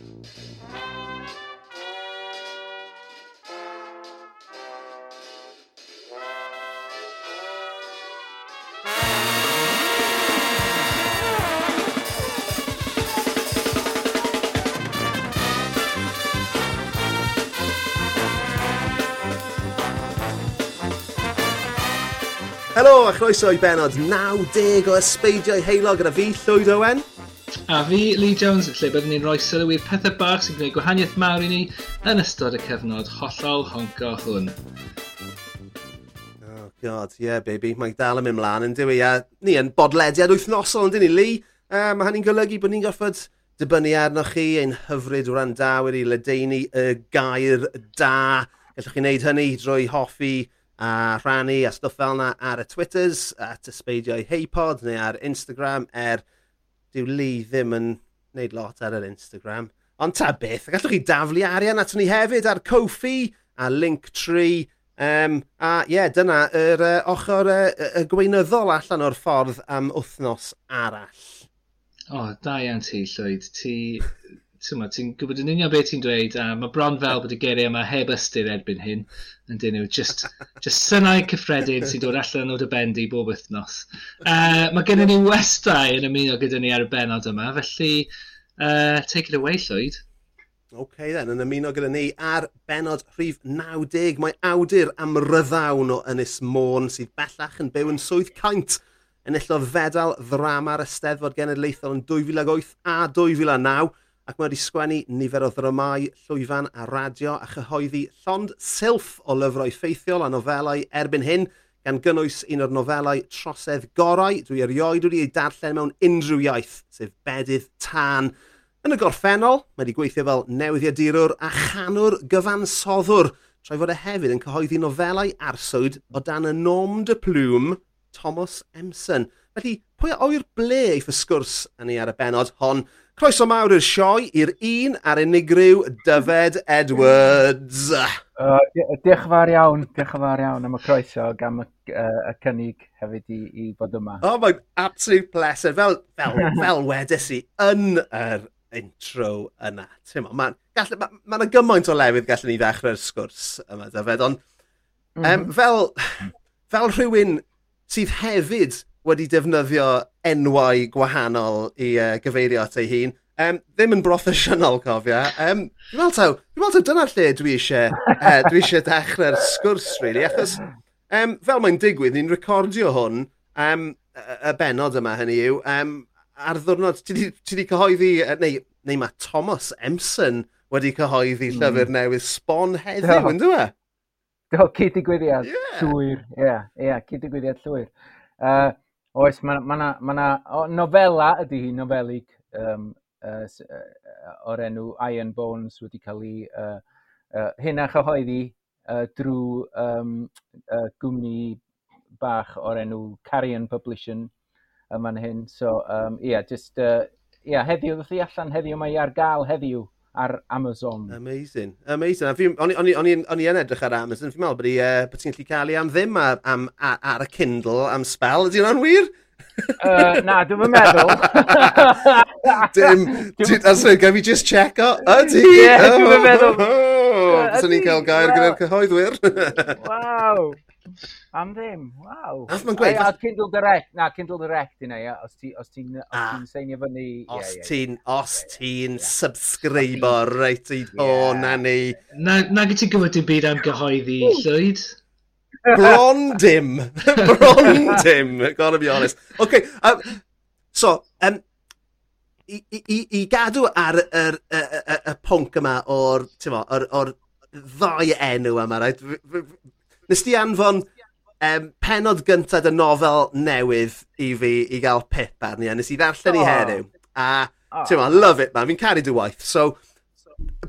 Helo a chroeso i benod 90 o Ysbeidiau Heilog gyda fi, Llwyd Owen. A fi, Lee Jones, lle byddwn ni'n rhoi sylw i'r pethau bach sy'n gwneud gwahaniaeth mawr i ni yn ystod y cyfnod hollol honco hwn. Oh god, yeah baby, mae dal yn mynd mlaen yn dwi, a ni yn bodlediad wythnosol yn dyn ni, Lee. Uh, mae hynny'n golygu bod ni'n gorfod dibynnu arnoch chi ein hyfryd o ran dawyr i ledeini y gair da. Gallwch chi wneud hynny drwy hoffi a rhannu a stwff fel yna ar y Twitters, at ysbeidiau Heipod neu ar Instagram er dyw Lee ddim yn wneud lot ar yr Instagram. Ond ta beth, gallwch chi daflu arian at ni hefyd ar Kofi a Linktree. Um, a ie, yeah, dyna yr uh, ochr uh, y gweinyddol allan o'r ffordd am wythnos arall. O, oh, da iawn ti, Llwyd. Ti Ti'n gwybod yn union beth ti'n dweud, a mae bron fel bod y geiriau yma heb ystyr erbyn hyn, yn dyn nhw, just, just synau cyffredin sy'n dod allan o dy bendi bob wythnos. Uh, mae gennym ni westau yn ymuno gyda ni ar y benod yma, felly uh, take it away, Llwyd. OK then, yn ymuno gyda ni ar benod rhif 90, mae awdur am ryddawn o Ynys Môn sydd bellach yn byw yn swydd caint. Enillodd fedal ddrama'r Ysteddfod Genedlaethol yn 2008 a 2009 ac mae wedi sgwennu nifer o ddramau, llwyfan a radio a chyhoeddi llond silff o lyfrau ffeithiol a nofelau erbyn hyn, gan gynnwys un o'r nofelau trosedd gorau dwi erioed wedi ei darllen mewn unrhyw iaith, sef bedydd tân. Yn y gorffennol, mae wedi gweithio fel newyddiadurwr a chanwr gyfansoddwr, trwy fod e hefyd yn cyhoeddi nofelau arswyd o dan y nom de plwm Thomas Emson. Felly, pwy o'i'r ble i fy sgwrs yn ei ar y benod hon? Croeso mawr i'r sioe i'r un a'r unigryw Dyfed Edwards. Uh, diolch yn fawr iawn, diolch yn fawr iawn am y croeso gam y, uh, y cynnig hefyd i, i bod yma. Oh, mae'n absolute pleser. Fel, fel, fel wedes i yn yr intro yna. Mae'n ma, ma, ma gymaint o lefydd gallwn ni ddechrau'r sgwrs yma, Dyfed, ond mm -hmm. um, fel, fel rhywun sydd hefyd wedi defnyddio enwau gwahanol i uh, gyfeirio at ei hun. Um, ddim yn broffesiynol, cofia. Um, dwi'n meddwl taw, dwi'n meddwl taw dyna lle dwi eisiau, uh, dwi eisiau dechrau'r sgwrs, really, achos um, fel mae'n digwydd, ni'n recordio hwn, um, y benod yma hynny yw, um, ar ddwrnod, ti wedi cyhoeddi, neu, neu mae Thomas Emson wedi cyhoeddi mm. llyfr newydd sbon heddiw, yn e? dwi? Do, cyd digwyddiad yeah. llwyr, ie, yeah, yeah, cyd digwyddiad llwyr. Uh, Oes, mae yna... Ma ma na, o, nofela ydy hi, nofelig um, uh, uh, o'r enw Iron Bones wedi cael ei uh, uh, hyn a chyhoeddi uh, drwy um, uh, gwmni bach o'r enw Carrion Publishing yma'n hyn. So, um, ia, yeah, just, uh, yeah, heddiw, ddod allan heddiw, mae ar gael heddiw ar Amazon. Amazing. Amazing. O'n i yn edrych ar Amazon. Fi'n meddwl bod, uh, bod ti'n gallu cael ei am ddim ar, am, ar, ar y Kindle am spel. Ydy hwnna'n wir? uh, na, dwi'n meddwl. Dim, as yw, gaf i just check o, ydy! Ie, dwi'n oh, meddwl. Fyswn ni'n cael gair gyda'r cyhoeddwyr. Waw! Am ddim, waw. Nath ma'n gweud... A, Kindle Direct, na, Kindle Direct yna, ia, os ti'n ti, ti seinio fyny... Os ti'n, os ah. ti'n subscribo reit i do, na ni. Na, na gyd ti'n gwybod dim byd am gyhoeddi, llwyd? Bron dim. Bron dim, gotta be honest. OK, um, so, um, i, i, i gadw ar y, y, y, y pwnc yma o'r, ti'n o'r, o'r ddau enw yma, right? Nes di anfon um, penod gyntaf y nofel newydd i fi i gael pip arni. A nes i ddarllen oh. i heddiw. A oh. ti'n ma, love it man, fi'n caru dy waith. So,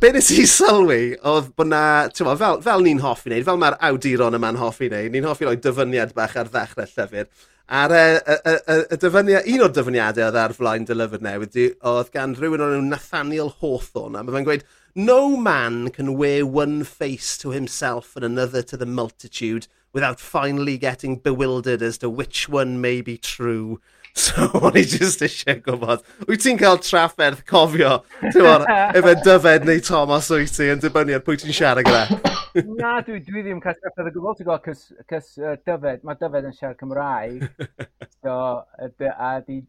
be nes i sylwi oedd bod na, ti'n ma, fel, fel ni'n hoffi wneud, fel mae'r awduron yma'n hoffi wneud, ni'n hoffi roi dyfyniad bach ar ddechrau llyfr. A'r y, y, y, y dyfyniad, un o'r dyfyniadau oedd ar flaen dy lyfr newydd oedd gan rhywun o'n Nathaniel Hawthorne, a mae fe'n gweud, No man can wear one face to himself and another to the multitude without finally getting bewildered as to which one may be true. So, o'n i jyst eisiau gwybod. Wyt ti'n cael trafferth cofio, ti'n efo dyfed neu Thomas wyt ti yn dibynnu ar pwy ti'n siarad gyda? Na, dwi, dwi ddim cael trafferth o gwbl, ti'n gwybod, cys uh, dyfed, mae dyfed yn siarad Cymraeg, so, a di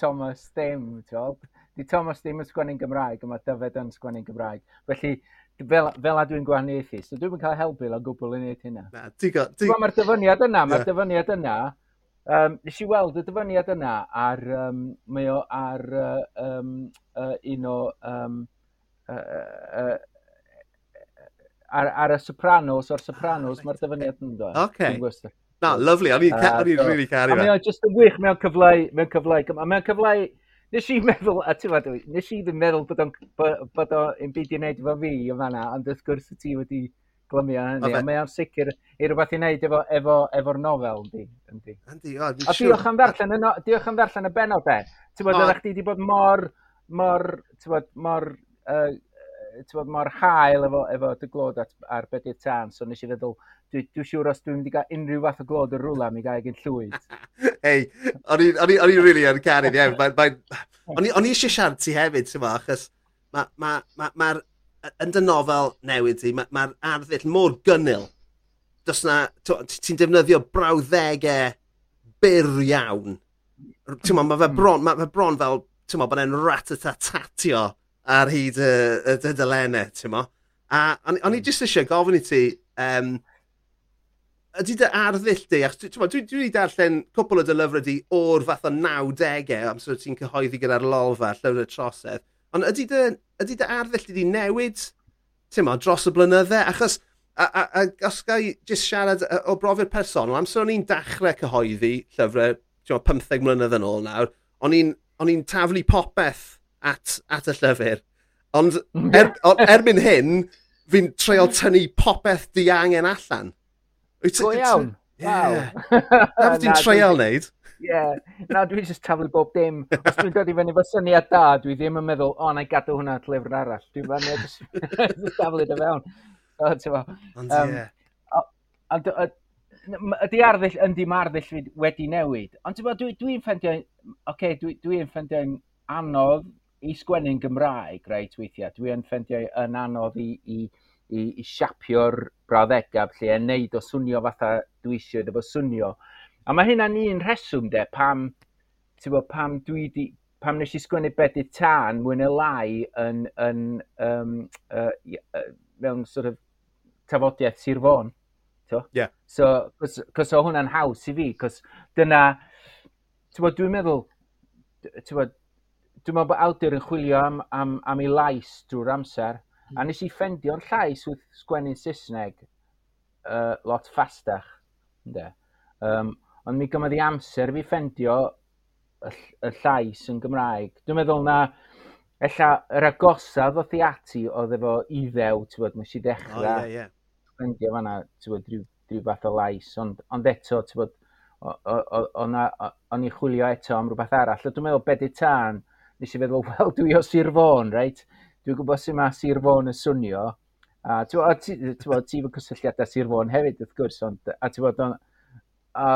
Thomas ddim, ti'n gwybod di Thomas ddim yn sgwennu'n Gymraeg, a mae Dyfed yn sgwennu'n Gymraeg. Felly, fel, fel a dwi'n gwahaniaethu, so dwi'n cael helpu o gwbl yn neud hynna. Na, digon. Dig... Mae'r dyfyniad yna, mae'r yeah. dyfyniad yna, um, nes i weld y dyfyniad yna ar, um, mae o ar uh, um, uh, un o um, uh, uh, ar, ar y Sopranos, o'r Sopranos, ah, mae'r dyfyniad yn dod. Okay. Na, no, lovely, o'n i'n uh, so, really caru. A mae o'n just yn wych mewn cyflau, mewn cyflau, a mewn cyflau nes i meddwl, a ti'n meddwl, nes i ddim meddwl bod o'n bod o'n byd i wneud efo fi o fanna, ond wrth gwrs y ti wedi glymio hynny, a mae o'n sicr i rhywbeth i wneud efo'r efo, efo nofel, yndi. yndi. Andy, o, a diolch am ddarllen, no, diolch am ddarllen y benod e. Ti'n bod, ydych chi wedi bod mor, mor, ti'n bod, mor, uh, bod, mor hael efo, efo dy glod at, ar beth i'r tan, so nes i feddwl, dwi'n dwi siŵr os dwi'n wedi cael unrhyw fath o glod y rwla, mi gael egin llwyd. Hei, o'n i'n really yn caru, ie. O'n i eisiau siarad ti hefyd, ti'n achos mae'r ma, ma, ma, yn dy nofel newid ti, mae'r ma arddull mor gynnil. Does na, ti'n defnyddio brawddegau byr iawn. Ti'n ma, mae fe hmm. bron, ma fe bron fel, ti'n ma, bod e'n rat-a-tatatio ar hyd y, y, y dylenau, ti'n mo. A o'n i hmm. jyst eisiau gofyn i ti, um, ydy dy arddull di, achos dwi wedi dwi, wedi darllen cwpl o dy lyfrau di o'r fath o 90au, amser ti'n cyhoeddi gyda'r lolfa, llyfr y trosedd, ond ydy dy, ydy dy arddull di newid, ti'n mo, dros y blynyddau, achos a, a, a os gai jyst siarad o brofiad personol, amser o'n i'n dachrau cyhoeddi llyfrau, ti'n mo, 15 mlynedd yn ôl nawr, o'n i'n taflu popeth at, at y llyfr. Ond mm. er, er, erbyn hyn, fi'n treol tynnu popeth di angen allan. Wyt ti'n... iawn. Yeah. Wow. Na ti'n treol wneud? Ie. Yeah. Na, dwi'n just taflu bob dim. Os dwi'n dod i fyny fy syniad da, dwi ddim yn meddwl, o, oh, na i gadw hwnna at lyfr arall. Dwi'n fan e, just taflu dy fewn. O, ti'n fo. Ond ie. Ydy arddull, yndi mae arddull wedi newid. Ond ti'n fo, dwi'n dwi ffendio'n... Oce, okay, dwi'n dwi ffendio'n anodd i sgwennu'n Gymraeg, reit, weithiau, dwi yn ffendio e- yn anodd i, i, i, i siapio'r brawddegau lle yn neud o swnio fatha dwi eisiau efo swnio. A mae hynna'n un rheswm, de, pam, bo, pam, dwi di, pam nes i sgwennu bedi tân, mwy neu lai, yn, yn, um, uh, uh, mewn sort of tafodiaeth Sir Fôn. Yeah. So, cos o hwnna'n haws i fi, cos dyna, ti'n dwi'n meddwl, ti'n dwi'n meddwl bod awdur yn chwilio am, am, am ei lais drwy'r amser, mm. a nes i ffendio'r llais wrth sgwennu'n Saesneg uh, lot ffastach. Um, ond mi gymodd i amser fi ffendio y, y llais yn Gymraeg. Dwi'n meddwl na, ella, yr agosa ddoth i ati oedd efo iddew, ti'n bod, nes i ddechrau. Oh, yeah, yeah. Ffendio fanna, ti'n bod, rhyw, rhyw fath o lais, ond, ond eto, ti'n bod, o'n i chwilio eto am rhywbeth arall. Dwi'n meddwl, bedi tân, nes i feddwl, wel, dwi o Sir Fôn, reit? Dwi'n gwybod sy'n ma Sir Fôn yn swnio. A ti'n bod, ti fy cysylltiadau Sir Fôn hefyd, wrth gwrs, ond, a ti'n bod, a,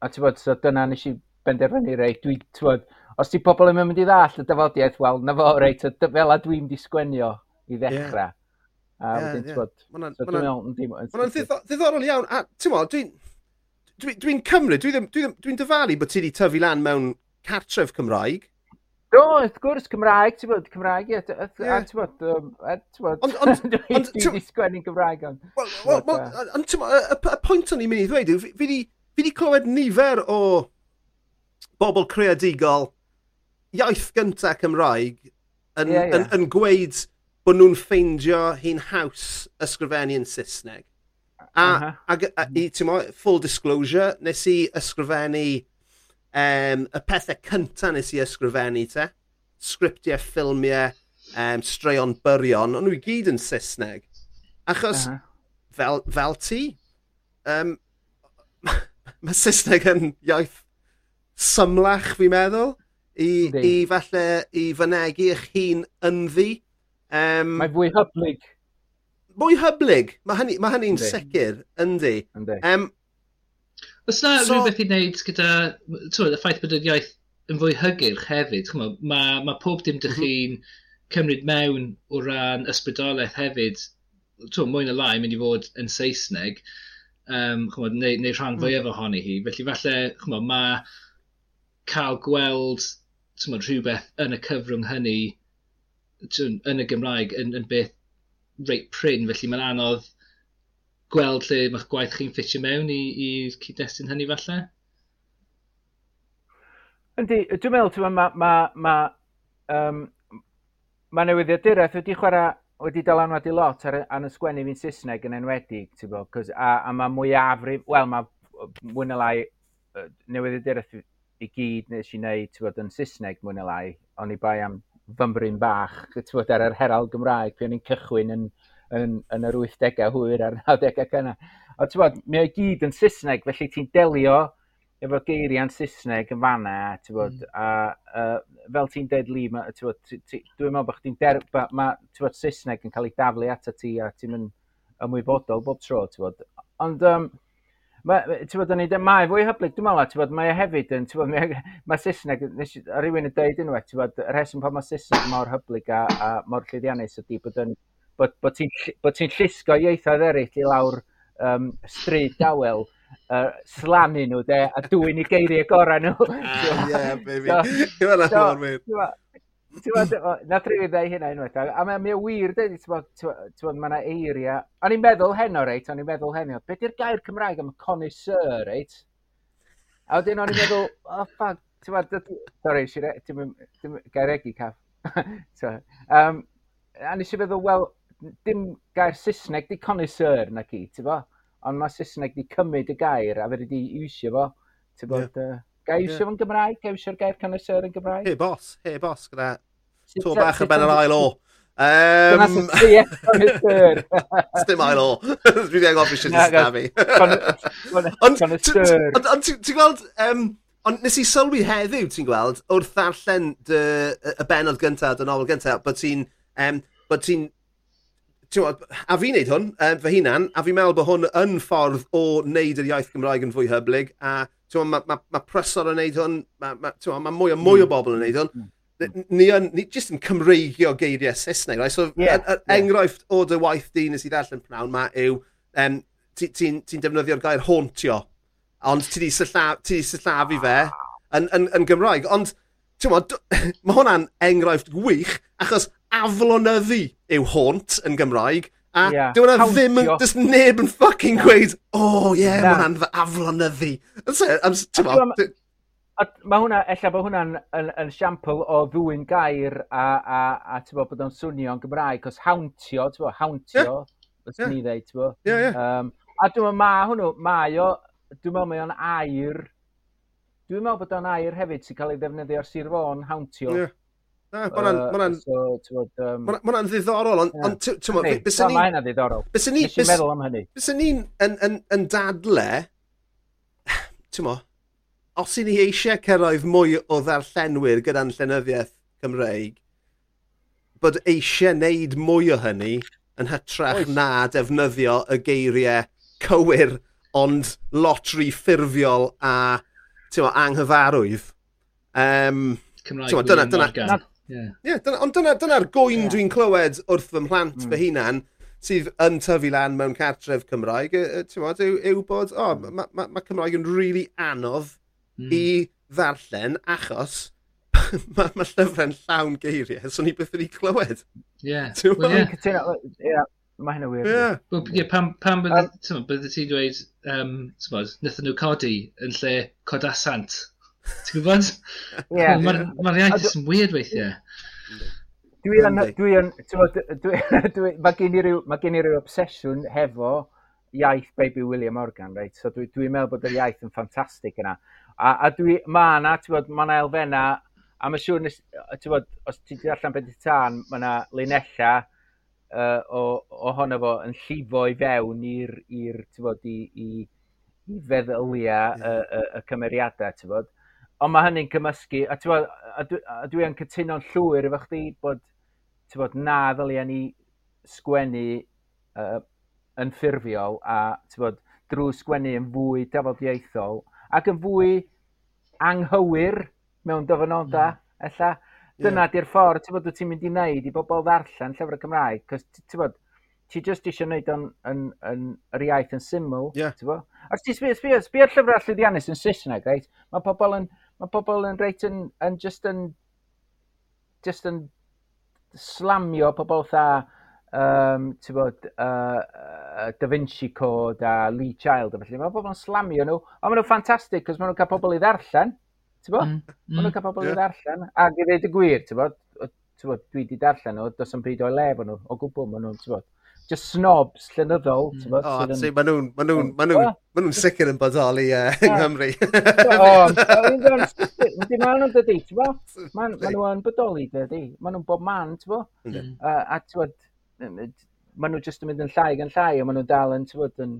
a ti'n bod, so dyna nes i benderfynu, reit, dwi, ti'n bod, os ti pobl yn mynd i ddall y dyfodiaeth, wel, na fo, reit, fel a dwi'n di sgwenio i ddechrau. Yeah. A wedyn, ti'n bod, so dwi'n meddwl, Mae'n ddiddorol iawn, a ti'n bod, dwi'n, dwi'n Cymru, dwi'n dwi, dwi, dwi dyfalu bod ti wedi tyfu lan mewn cartref Cymraeg, Do, wrth gwrs, Cymraeg, ti'n bod, Cymraeg, ie, a ti'n bod, a ti'n bod, dwi'n di sgwennu Cymraeg ond. Ond ti'n bod, y pwynt o'n i'n mynd i ddweud yw, fi wedi clywed nifer o bobl creadigol iaith gyntaf Cymraeg yn, yeah, yeah. yn, yn gweud bod nhw'n ffeindio hi'n haws ysgrifennu yn Saesneg. A, uh -huh. a, a, a, i, full disclosure, nes i ysgrifennu um, y pethau cyntaf nes i ysgrifennu te. Sgriptiau, ffilmiau, um, straeon byrion, ond nhw i gyd yn Saesneg. Achos, uh -huh. fel, fel ti, um, mae Saesneg yn iaith symlach, fi'n meddwl, i, Dei. i falle i fynegu eich hun ynddi. Um, mae fwy hyblyg. Mwy hyblyg, mae hynny'n ma hynny, ma hynny sicr, yndi. yndi. Um, Os na so, rhywbeth i wneud gyda, twyd, y ffaith bod y iaith yn fwy hygyrch hefyd, mae ma, ma pob dim dych mhm. chi'n mm -hmm. cymryd mewn o ran ysbrydolaeth hefyd, twyd, mwy na lai, mynd i fod yn Saesneg, um, chymod, neu, neu rhan fwyaf mm. ohoni hi. Felly falle, chymod, mae cael gweld tymod, rhywbeth yn y cyfrwng hynny yn y Gymraeg yn, yn beth reit pryn, felly mae'n anodd gweld lle mae'ch gwaith chi'n ffitio mewn i'r cyd-destun hynny falle? Yndi, dwi'n meddwl, mae ma, ma, ma, um, ma newyddiaduraeth wedi chwarae wedi dylanwadu lot ar, ar y sgwennu fi'n Saesneg yn enwedig, ti'n bod, a, a mae mwyafrif, wel, mae mwy na lai newyddiaduraeth i gyd nes i wneud, ti'n bod, yn Saesneg mwy na lai, ond i bai am fymryn bach, ti'n bod, ar yr herald Gymraeg, pe o'n i'n cychwyn yn, yn, yn yr 80au hwyr a'r 90au cynna. O ti'n bod, mae o gyd yn Saesneg, felly ti'n delio efo geiriau'n Saesneg yn fanna, ti'n bod, mm. a uh, fel ti'n dweud li, ti'n bod, dwi'n meddwl bod chdi'n der... Mae, ti'n bod, Saesneg yn cael ei daflu ato ti a ti'n mynd ymwybodol bob tro, ti'n bod. Ond, um, Mae, ti'n bod, mae fwy hyblyg, dwi'n meddwl, ti'n bod, mae e hefyd yn, ti'n bod, mae, e, mae Saesneg, nes, rhywun yn dweud unwaith, ti'n bod, y rheswm pan mae Saesneg mor hyblyg a, a mor llyddiannus ydy bod yn bod, bod ti'n ti llusgo ieithoedd eraill i lawr um, stryd dawel, uh, slannu nhw, de, a dwi'n i geiriau gorau nhw. Ie, baby. Ti'n fawr mor wir. Nath ddau hynna unwaith. A mae mi wir dweud, ti'n mae yna eiriau. O'n i'n meddwl heno, reit, o'n i'n meddwl heno. Be di'r gair Cymraeg am connoisseur, reit? A wedyn o'n i'n meddwl, oh, fuck, ti'n fawr, sorry, ti'n gair egi caff. um, a nes i feddwl, wel, dim gair Saesneg di connoisseur na ki, ti bo? Ond mae Saesneg di cymryd y gair a fe di iwsio fo. Ti bo, yeah. gair iwsio fo'n Gymraeg, gair iwsio'r gair connoisseur yn Gymraeg. Hei bos, hei bos, gyda to bach yn ben yr ail o. Um... Dyna sy'n sy'n connoisseur. Sdim ail o. Dwi wedi gofio sy'n sy'n stafi. Ond ti'n gweld, Ond nes i sylwi heddiw, ti'n gweld, wrth ddarllen y benod gyntaf, dy nofel gyntaf, bod ti'n um, bod ti'n Tiwod, a fi'n neud hwn um, fy hunan, a fi'n meddwl bod hwn yn ffordd o wneud yr iaith Gymraeg yn fwy hyblyg, a mae ma, ma, ma prysor yn neud hwn, mae ma, ma, mwy a mwy o bobl yn neud hwn. Mm. Ni, yn, ni jyst yn cymreigio geiriau Saesneg. Right? So, yeah, er, er yeah. enghraifft o dy waith di nes i ddarllen pnawn ma yw, um, ti'n ti, ti, defnyddio'r gair hauntio, ond ti di sylllafu fe yn, yn, yn Gymraeg. Ond, ti'n mae hwnna'n enghraifft gwych, achos aflonyddu yw haunt yn Gymraeg. A yeah. dwi'n hwnna ddim, yn... dys neb yn ffocin gweud, o oh, ie, yeah, mae hwnna'n fy aflonyddu. Mae hwnna, ella bod hwnna'n yn, yn siampl o ddwy'n gair a, a, a tybo, bod o'n swnio'n Gymraeg, cos hawntio, tybo, hawntio, yeah. yeah. ni ddeud, ti'n tybo. Yeah, yeah. Um, a dwi'n meddwl, mae hwnnw, mae o, dwi'n meddwl mae o'n air, dwi'n meddwl bod o'n air hefyd sy'n cael ei ddefnyddio ar Sir Fôn, hawntio. Yeah. Na, mae'n... Mae'n ddiddorol, ond... Ond, ti'n mwyn... Bysyn ni... Mae'n ddiddorol. Bys ni... Bysyn meddwl am hynny. Bys ni'n yn, yn, yn dadle... Ti'n mwyn... Os i ni eisiau cyrraedd mwy o ddarllenwyr gyda'n llenyddiaeth Cymreig, bod eisiau wneud mwy o hynny yn hytrach Oes. na defnyddio y geiriau cywir ond lotri ffurfiol a anghyfarwydd. Um, Cymraeg. Dyna, dyna, Yeah. Yeah, dyna, ond dyna'r dyna, gwy'n yeah. dwi'n clywed wrth fy mhlant mm. fy hunan sydd yn tyfu lan mewn cartref Cymraeg, e, mod, yw, yw bod, o, oh, mae ma, ma Cymraeg yn rili really anodd mm. i ddarllen achos mae ma llyfrau'n llawn geiriau, so ni beth wedi clywed. Ie. Well, yeah. mae hynna wir. Ie. yeah, pam, pam bydde, bydde ti'n dweud, um, nethon nhw codi yn lle codasant Ti'n gwybod? Yeah. Mae'r iaith yn weird weithiau. Dwi yn, dwi yn, mae gen i ryw, mae gen i ryw obsesiwn hefo iaith baby William Morgan, right? So dwi'n dwi, meddwl bod yr iaith yn ffantastig yna. A, a dwi, mae yna, ti'n bod, mae yna elfenna, a mae siŵr, ti'n bod, os ti di allan beth i tân, mae yna linella uh, o, ohono fo yn llifo i fewn i'r, ti'n bod, i, i, i feddyliau y, y, y cymeriadau, ti'n bod. Ond mae hynny'n cymysgu, a, bod, a, dwi, a dwi yn cytuno'n llwyr efo chdi bod, bod na ddylia ni sgwennu uh, yn ffurfiol a bod, drwy sgwennu yn fwy dafodiaethol ac yn fwy anghywir mewn dyfynodau, mm. ella. Dyna yeah. di'r ffordd, ti'n bod, ti'n mynd i wneud i bobl ddarllen llyfr y Cymraeg, cos ti'n bod, ti just eisiau gwneud yn, yn, yn, yr iaith yn syml, yeah. ti'n bod? Os ti'n sbio, sbio, sbio llyfrau llwyddiannus yn Saesneg, reit, mae pobl yn, mae pobl yn reit yn, yn just yn just yn slamio pobl tha um, bod, uh, uh, Da Vinci Code a Lee Child. Felly mae pobl yn slamio nhw, ond maen nhw'n ffantastig, cos maen nhw'n cael pobl i ddarllen. Bo? bod mm, maen nhw'n mm. cael pobl yeah. i ddarllen, ac i ddweud y gwir, bod, dwi wedi darllen nhw, does yn bryd o'i lef nhw, o gwbl maen nhw'n bod just snobs llenyddol. Mm. O, oh, so maen nhw'n ma nhw, ma nhw, ma nhw sicr yn bodoli uh, yng Nghymru. o, wedi maen nhw'n dydi, ti'n bo? Maen nhw yn bodoli dydi. Maen nhw'n bob man, ti'n bo? Mm. A ti'n bo, maen nhw jyst yn mynd yn llai gan llai, a maen nhw'n dal yn, ti'n bo, yn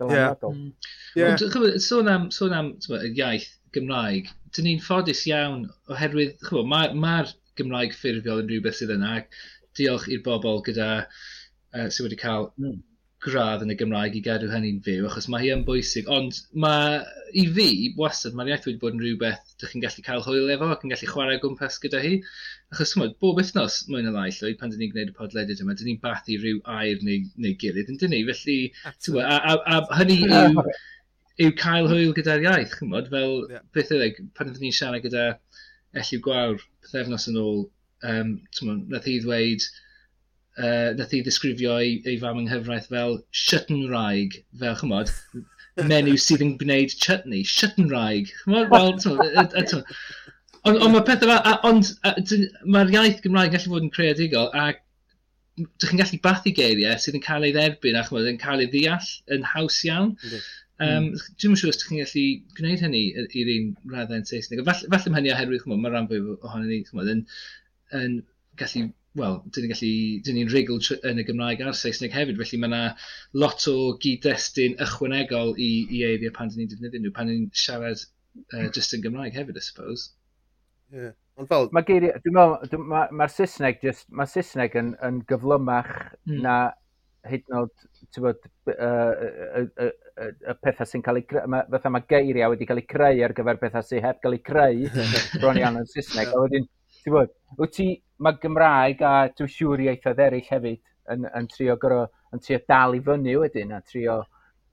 dylanwadol. Sôn am, sôn am, y iaith Gymraeg, dyn ni'n ffodus iawn oherwydd, mae'r ma Gymraeg ffurfiol yn rhywbeth sydd yna, diolch i'r bobl gyda uh, sydd wedi cael mm. gradd yn y Gymraeg i gadw hynny'n fyw, achos mae hi yn bwysig. Ond mae, i fi, wastad, mae'r iaith wedi bod yn rhywbeth ydych chi'n gallu cael hwyl efo ac yn gallu chwarae gwmpas gyda hi. Achos chymod, bob wythnos, mwy na lai, llwyd, pan dyn ni'n gwneud y podlediad yma, dyn ni'n bathu rhyw air neu, neu gilydd, yn dyn ni? Felly, a, a, a, hynny yw, yw cael hwyl gyda'r iaith, chymod, fel yeah. beth yw, e, pan dyn ni'n siarad gyda Elliw Gwawr, pethefnos yn ôl, um, nath hi ddweud, uh, nath i ddisgrifio ei, ei fam yng nghyfraith fel Shuttenraig, fel chymod, menyw sydd yn gwneud chutney, Shuttenraig, chymod, wel, Ond on, mae pethau fel, ond mae'r iaith Gymraeg gallu fod yn creadigol, a dych chi'n gallu bathu geiriau sydd yn cael ei dderbyn a chymod, yn cael ei ddeall yn haws iawn. Mm. Um, Dwi'n siŵr os ydych chi'n gallu gwneud hynny i'r un raddau yn Saesneg. Falle, falle hynny oherwydd, chymod, mae rhan fwy ohonyn ni chymod, yn, yn gallu wel, dyn ni'n gallu, dyn ni'n rigl yn y Gymraeg a'r Saesneg hefyd, felly mae yna lot o gyd-destun ychwanegol i, i eiddiau pan dyn ni'n defnyddio nhw, pan dyn ni'n siarad uh, just yn Gymraeg hefyd, I suppose. Yeah. Ond fel... Mae geiriau, dwi'n meddwl, mae'r ma Saesneg, just, mae Saesneg yn, yn gyflymach mm. na hyd yn oed, ti'n bod, y pethau sy'n cael eu creu, fatha mae geiriau wedi cael eu creu ar gyfer pethau sy'n heb cael eu creu, bron iawn yn Saesneg, a wedyn, ti'n bod, wyt ti, mae Gymraeg a dwi'n siŵr ieithoedd eraill hefyd yn, yn trio goro, yn trio dal i fyny wedyn a trio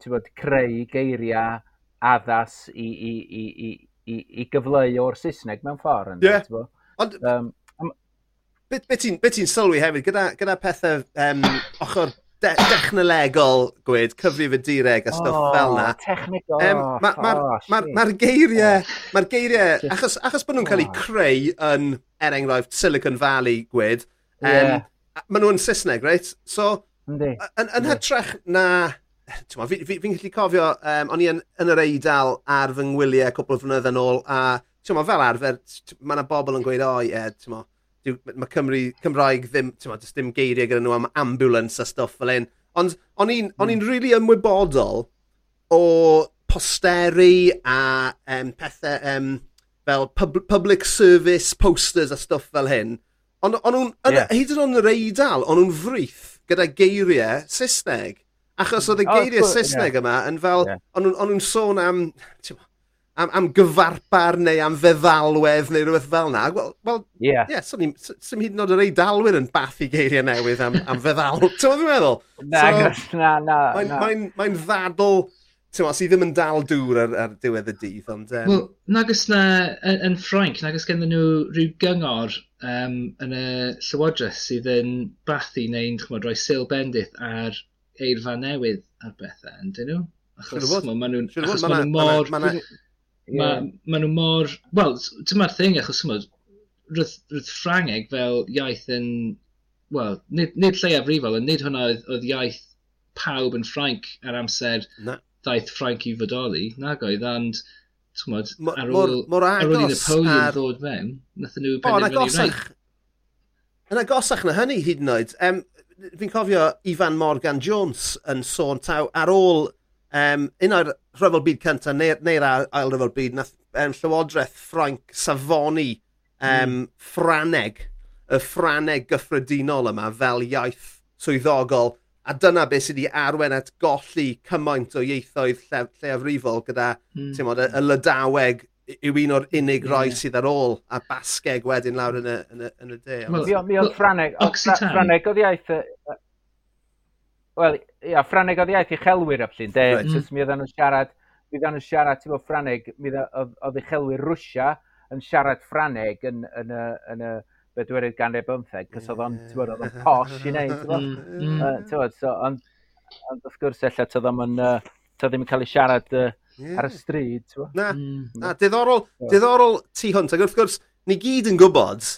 bod, creu geiriau addas i, i, i, i, i, i gyfleu o'r Saesneg mewn ffordd. Ie. Yeah. Ond, um, beth be ti'n be ti sylwi hefyd, gyda, gyda pethau um, ochr de dechnolegol gwed, cyfrif y direg a stwff oh, fel na. Technical. Um, Mae'r ma, ma, ma, ma geiriau, ma geiriau achos, achos bod nhw'n cael eu creu yn, er enghraifft, Silicon Valley gwed, um, yeah. maen nhw'n Saesneg, reit? So, Yn, yn hytrach na... Fi'n fi, fi gallu cofio, um, o'n i yn, yn yr eidl ar fy ngwyliau cwbl o fynyddoedd yn ôl, a ma, fel arfer, mae yna bobl yn gweud, o oh, ie, yeah, mae Cymru, Cymraeg ddim, ti'n ma, dim geiriau gyda nhw am ambulance a stuff fel un. Ond o'n i'n mm. really ymwybodol o posteri a um, pethau um, fel pub public service posters a stuff fel hyn. Ond on nhw'n, yeah. hyd yn o'n yr eidl, o'n nhw'n frith gyda geiriau Saesneg. Achos oedd y geiriau oh, Saesneg yeah. yma yn fel, yeah. o'n nhw'n sôn am, ti'n am, am gyfarpar neu am feddalwedd neu rhywbeth fel yna. Wel, well, yeah. yeah, sy'n so hyd yn oed yr eidalwyr yn bathu geiriau newydd am, am feddal. Ti'n meddwl? meddwl? Na, so, na, na. Mae'n ma n, ma, ma n ddadl Tewa, sydd ddim yn dal dŵr ar, ar diwedd y dydd, ond... Um... Wel, nag os na, yn, yn Ffrainc, nag os genddyn nhw rhyw gyngor um, yn y llywodraeth sydd yn bathu neu'n rhoi sil bendith ar eirfa newydd ar bethau, yn dyn nhw? Achos maen nhw'n... Achos maen nhw mor yeah. ma, ma nhw mor... Wel, dyma'r thing, achos ymwyd, roedd, roedd Ffrangeg fel iaith yn... Wel, nid, nid lleiafrifol, ond nid hwnna oedd, oedd iaith pawb yn Ffrainc ar amser Na. ddaeth Ffrainc i fodoli. Nag oedd, and tmod, ar ôl, mor, mor ar ôl i Napoleon ar... ddod mewn, nath nhw penderfynu rhaid. Yn agosach na hynny hyd yn oed, um, fi'n cofio Ifan Morgan Jones yn sôn taw ar ôl um, un o'r rhyfel byd cyntaf neu'r neu, ail rhyfel byd, nath um, Llywodraeth Ffrainc safoni um, mm. Ffraneg, y Ffraneg gyffredinol yma fel iaith swyddogol, a dyna beth sydd wedi arwen at golli cymaint o ieithoedd lle, lleafrifol gyda mm. y, y Lydaweg yw un o'r unig yeah. rai sydd ar ôl a Basgeg wedyn lawr yn y, yn y, yn y de. Mi oedd Ffraneg, oedd Ffraneg oedd iaith... Wel, ia, Ffraneg oedd iaith i chelwyr ap apsyn, de, right. Mm. mi oedden nhw'n siarad, mi oedden nhw'n siarad, ti'n bod Ffraneg, mi oedd i chelwyr Rwysia yn siarad Ffraneg yn, yn, yn, yn, y bedwerydd ganrif bymtheg, cos oedd o'n, ti'n bod, oedd o'n posh i wneud, ti'n bod, mm, mm. so, ond, ond wrth gwrs, ella, ti'n ddim yn, uh, ddim yn cael ei siarad uh, yeah. ar y stryd, ti'n bod. Na, mm. na, diddorol, diddorol ti hwnt, ac wrth gwrs, ni gyd yn gwybod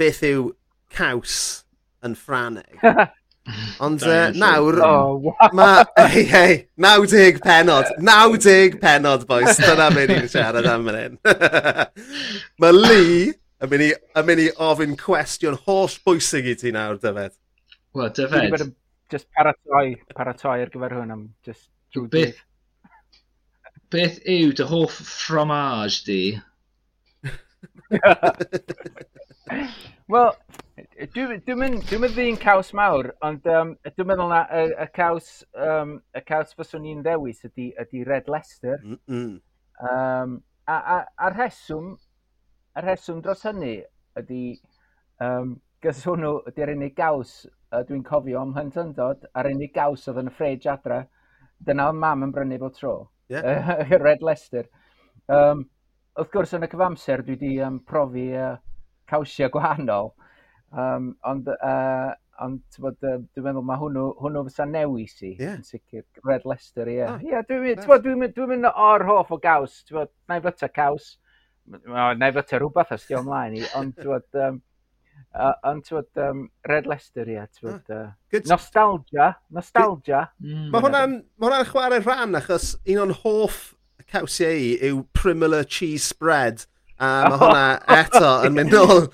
beth yw caws yn Ffraneg. Ond uh, nawr, oh, wow. mae, hei, hei, 90 penod, 90 penod, boys, dyna mynd i'n siarad am fan hyn. mae Lee yn mynd, i, yn mynd i ofyn cwestiwn holl bwysig i ti nawr, Dyfed. Wel, Dyfed. Just paratoi, paratoi ar gyfer hwn am just... Beth, beth yw dy hoff fromage di? Wel, dwi'n dwi mynd dwi ddi'n caws mawr, ond um, dwi'n meddwl na y, y, caws, um, y caws fyswn i'n ddewis ydy, ydy Red Leicester. Mm -mm. Um, a, a, a'r rheswm, a'r rheswm dros hynny ydy um, gys hwnnw ydy'r unig gaws dwi'n cofio am hyntydod, a'r unig gaws oedd yn y ffrej adra, dyna oedd mam yn brynu bod tro, yeah. Red Leicester. Um, wrth gwrs yn y cyfamser dwi wedi um, profi uh, cawsiau gwahanol, um, ond, uh, ond bod, uh, dwi'n meddwl mae hwnnw, hwnnw fysa newis i, yeah. yn sicr, Red Leicester, ie. Yeah. Ah, yeah, dwi'n mynd dwi dwi dwi o'r hoff o gaws, dwi'n meddwl, na i fyta caws, na i fyta rhywbeth os di ymlaen i, ond dwi'n um, Uh, ond tywed, um, Red Leicester, ie, tywed, ah, uh, nostalgia, nostalgia. Mm. Mae hwnna'n ma hwnna chwarae rhan, achos un o'n hoff cawsiau i yw Primula Cheese Spread. A mae hwnna eto yn mynd nôl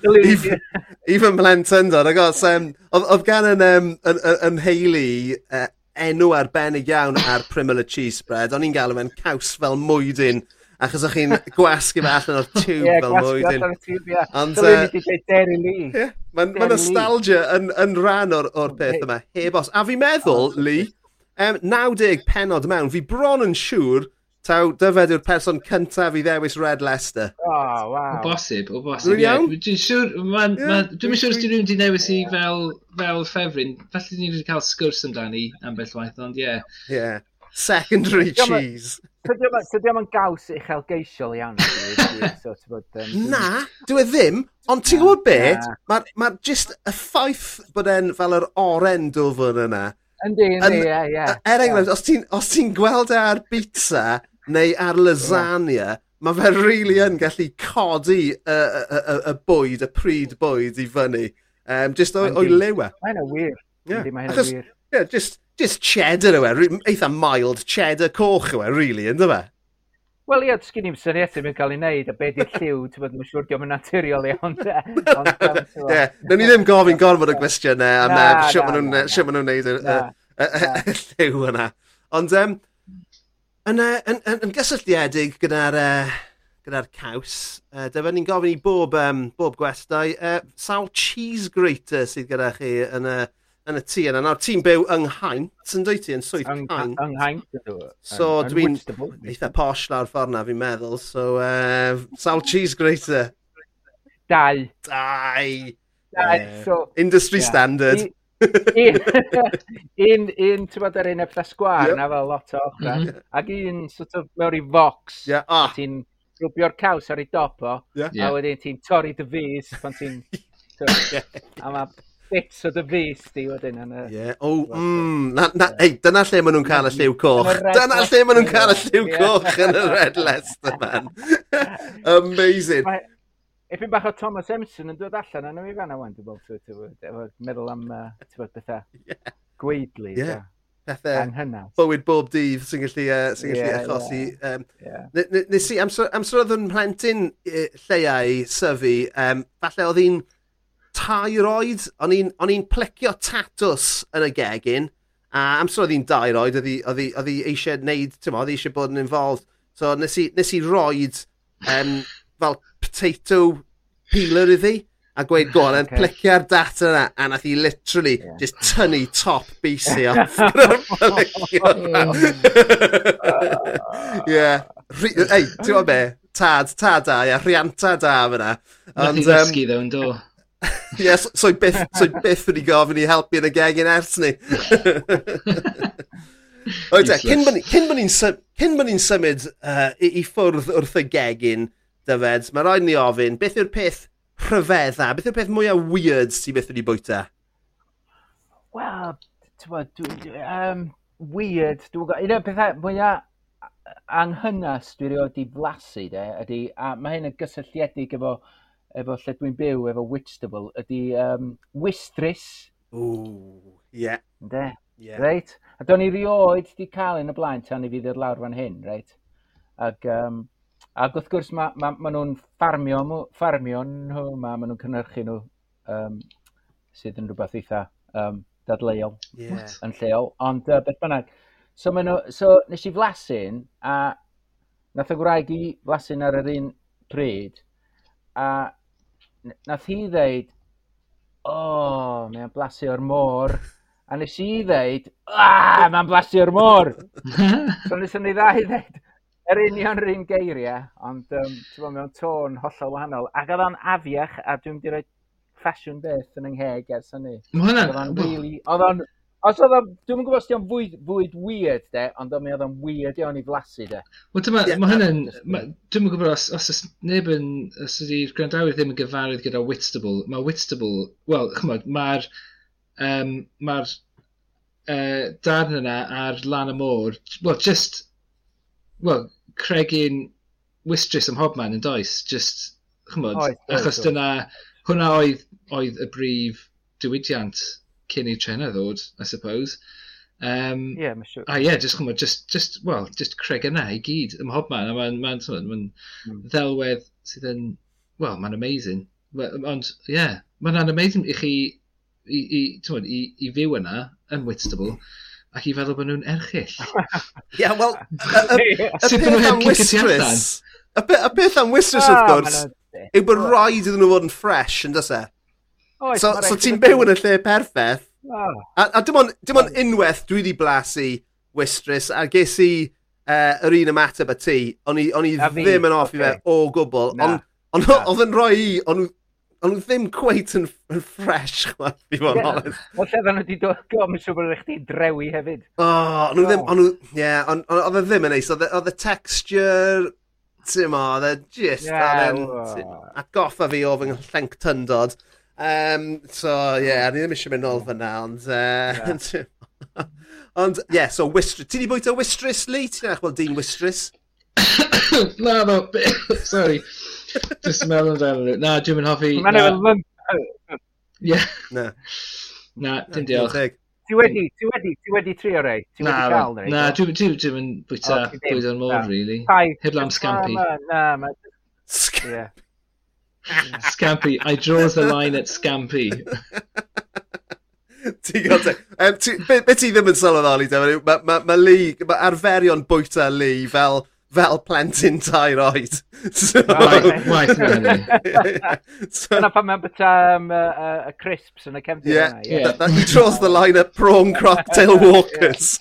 i fy mlentyndod. Ac os, um, oedd gan yn, um, yn, yn, yn heili uh, enw arbennig iawn ar Primula Cheese Spread, o'n i'n galw fe'n caws fel mwydyn. Achos o'ch chi'n gwasgu fe allan o'r tiwb yeah, fel mwydyn. Ie, gwasgu allan o'r tiwb, ie. Mae nostalgia yn, yn rhan o'r, or peth yma, heb os. A fi'n meddwl, Lee, um, 90 penod mewn, fi bron yn siŵr Taw, dyfed yw'r person cyntaf i ddewis Red Leicester. O, oh, waw. O bosib, o bosib. Rwy'n iawn? Dwi'n siŵr, dwi'n siŵr os di rhywun di newis i fel, fel ffefryn. Felly ni wedi cael sgwrs amdani am bell waith, ond ie. Yeah. Yeah. Secondary cheese. Tydi o'n gaws uchelgeisiol iawn. so, bod, um, na, dwi e ddim, ond ti'n gwybod beth? Mae'r ma just y ffaith bod e'n fel yr oren dwfwn yna. Yndi, yndi, ie, ie. Er enghraifft, os ti'n ti gweld e ar pizza, neu ar lasagna, yeah. mae fe really yn gallu codi y, y, y, y bwyd, y pryd bwyd i fyny. Um, just o'i lewa. Mae hynna wir. Yeah. Mae hynna wir. Yeah, just, just cheddar yw e, eitha mild cheddar coch yw e, really, ynddo fe? Wel ie, sgyn i'n syniad sy'n mynd cael ei wneud, a be di lliw, ti'n bod yn siŵr diolch yn naturiol iawn. Ond, Ie, nawn ni ddim gofyn gorfod y gwestiynau am sut maen nhw'n gwneud y lliw yna. Ond um, Yn, yy yn, yn, yn gysylltiedig gyda'r uh, gyda'r caws, uh, dyfa ni'n gofyn i bob, um, bob gwestai uh, sawl cheese grater sydd gyda chi yn y, yn y tŷ yna. Nawr ti'n byw yng Nghaint, yn dweud ti, yn swydd Yng Yng Caint. Nghaint ydw. E. So Yn- yn dwi'n Whitstable. eitha posh lawr ffordd na fi'n meddwl, so uh, sawl cheese grater. Dau. Dau! Dau, Ie. so... Industry Ie. standard. I- un, un ti'n bod yr un efo sgwar, yep. na fel lot o ochra, mm -hmm. ac un sort of mewn i fox, yeah. ah. ti'n rwbio'r caws ar ei dop o, yeah. a wedyn ti'n torri dy fus pan ti'n... a mae bits o dy fus di wedyn yn y... Yeah. Oh, mm, na, na, hey, dyna lle maen nhw'n cael y lliw coch. Dyna lle maen nhw'n cael y lliw coch yn y Red Leicester, man. Amazing. Mae, Eppyn bach o Thomas Emson yn dod allan yn y mi fanna wan, dwi'n bod, ti'n bod efo'r meddwl am uh, bethau yeah. gweidlu. Yeah. Pethau bywyd bob dydd sy'n gallu, uh, sy gallu yeah, achosi. Yeah. Um, yeah. Nes i, amser, amser oedd yn rhentyn lleiau syfu, um, falle oedd hi'n tair oed, o'n i'n plecio tatws yn y gegin, a amser oedd hi'n dair oed, oedd hi eisiau gwneud, oedd hi eisiau bod yn involved. So nes i, nes i roed um, fel potato peeler iddi a gweud go on, okay. plicio'r data yna, a nath i literally yeah. just tynnu top BC off yeah. Ei, ti'n gwybod be? Tad, tad da, ia, rhianta da fyna. Ond, um, ddysgu ddo yn do. Ie, so byth, so byth wedi gofyn i helpu yn y gegin ers ni. Oedde, cyn bod ni'n symud uh, i, i ffwrdd wrth y gegin, Dyfed, mae rhaid ni ofyn, beth yw'r peth rhyfedda? Beth yw'r peth mwyaf weird sy'n beth wedi bwyta? Wel, um, weird, dwi'n gwybod, un o'r pethau mwyaf anghynas dwi'n i flasu, de, ydy, a mae hyn yn gysylltiedig efo, efo lle dwi'n byw, efo Whitstable, ydy um, Wistris. Ww, ie. Yeah. De, yeah. reit? A do'n i rioed di cael yn y blaen tan i fi ddod lawr fan hyn, reit? Ac, um, Ac wrth gwrs, mae ma, ma nhw'n ffarmio, ffarmio nhw, mae ma nhw'n cynnyrchu nhw um, sydd yn rhywbeth eitha um, dadleuol yeah. yn lleol. Ond uh, beth bynnag, so, nhw, so nes i flasyn a nath y gwraeg i flasyn ar yr un pryd a nath hi ddeud, o, oh, mae'n blasu o'r môr. A nes i ddeud, aaa, mae'n blasu o'r môr. so nes i ddau ddeud, yr union yr un geiriau, ond um, ti'n bod mewn tôn hollol wahanol. Ac oedd o'n afiach, a dwi'n di rhoi ffasiwn beth yn yngheg ers hynny. Mae hwnna... Really, oedd o'n... Os oedd o'n... Dwi'n gwybod os di o'n fwyd, fwyd weird, de, ond o'n oedd o'n weird iawn i flasu, de. Wel, dyma, yeah, mae hynny'n... Dwi'n gwybod os, os ys neb yn... Os ydy'r grandawyr ddim yn gyfarwydd gyda Whitstable, mae Whitstable... Wel, chymod, mae'r... Um, mae'r uh, darn yna ar lan y môr, Wel, just, Wel, cregin wistris ym hobman yn does, just, chymod, achos dyna, hwnna oedd, oedd y brif diwydiant cyn i'r trena ddod, I suppose. Um, yeah, mae'n siŵr. Sure. A ie, yeah, just, chymod, just, just, well, just creg yna i gyd ym mhobman, a mae'n ma, ma, ma, mm. ddelwedd sydd yn, well, mae'n amazing. Ond, ie, yeah, mae'n amazing i chi i, i, i, i fyw yna yn Whitstable. Mm ac i feddwl bod nhw'n erchill. Ie, yeah, wel... y peth am heb? Y peth am wistrus, wrth gwrs, yw bod rhaid iddyn nhw fod yn ffres, yn dysa? So, so ti'n byw yn y lle perffaith, a, a dim ond, dim ond unwaith dwi wedi blasu wistrus, a ges i uh, yr un ymateb y ti, o'n i, on i ddim yn off i fe o gwbl, ond Ond oedd yn rhoi i, ond nhw ddim cweit yn, yn ffres, chwaith, i fod yn honest. O lle dda nhw wedi dod, gofyn yn siŵr bod eich di drewi hefyd. O, ond nhw ddim, ond nhw, ie, oedd e ddim yn neis, oedd y texture, ti'n mo, oedd e just, oedd e e'n, a goffa fi o fy nghenllenc tyndod. Um, so, ie, yeah, ni ddim eisiau mynd nôl fyna, ond, uh, ond, ie, yeah, so, wistris, ti di bwyta wistris, Lee? Ti'n eich achwel dyn wistris? Na, no, sorry. Just meddwl amdano nhw. Na, dwi'n mynd hoffi... Mae'n efo'n Ie. Na. Na, dim diolch. Ti wedi, ti wedi, ti wedi trio rei? Ti wedi cael rei? Na, dwi'n mynd bwyta bwyd o'r môr, really. Heb lam scampi. Na, na, na. Scampi, I draws the line at Scampi. Ti'n gael. Um, e? ti, be, be ti ddim yn sylweddoli, Dewi, mae ma, ma, Lee, mae arferion bwyta Lee fel fel plentyn tair oed. So... Waith so... Dyna pan mae'n byta um, uh, uh, crisps yn y cefnir yeah, yna. Yeah. That, that he draws the line at prawn cocktail walkers.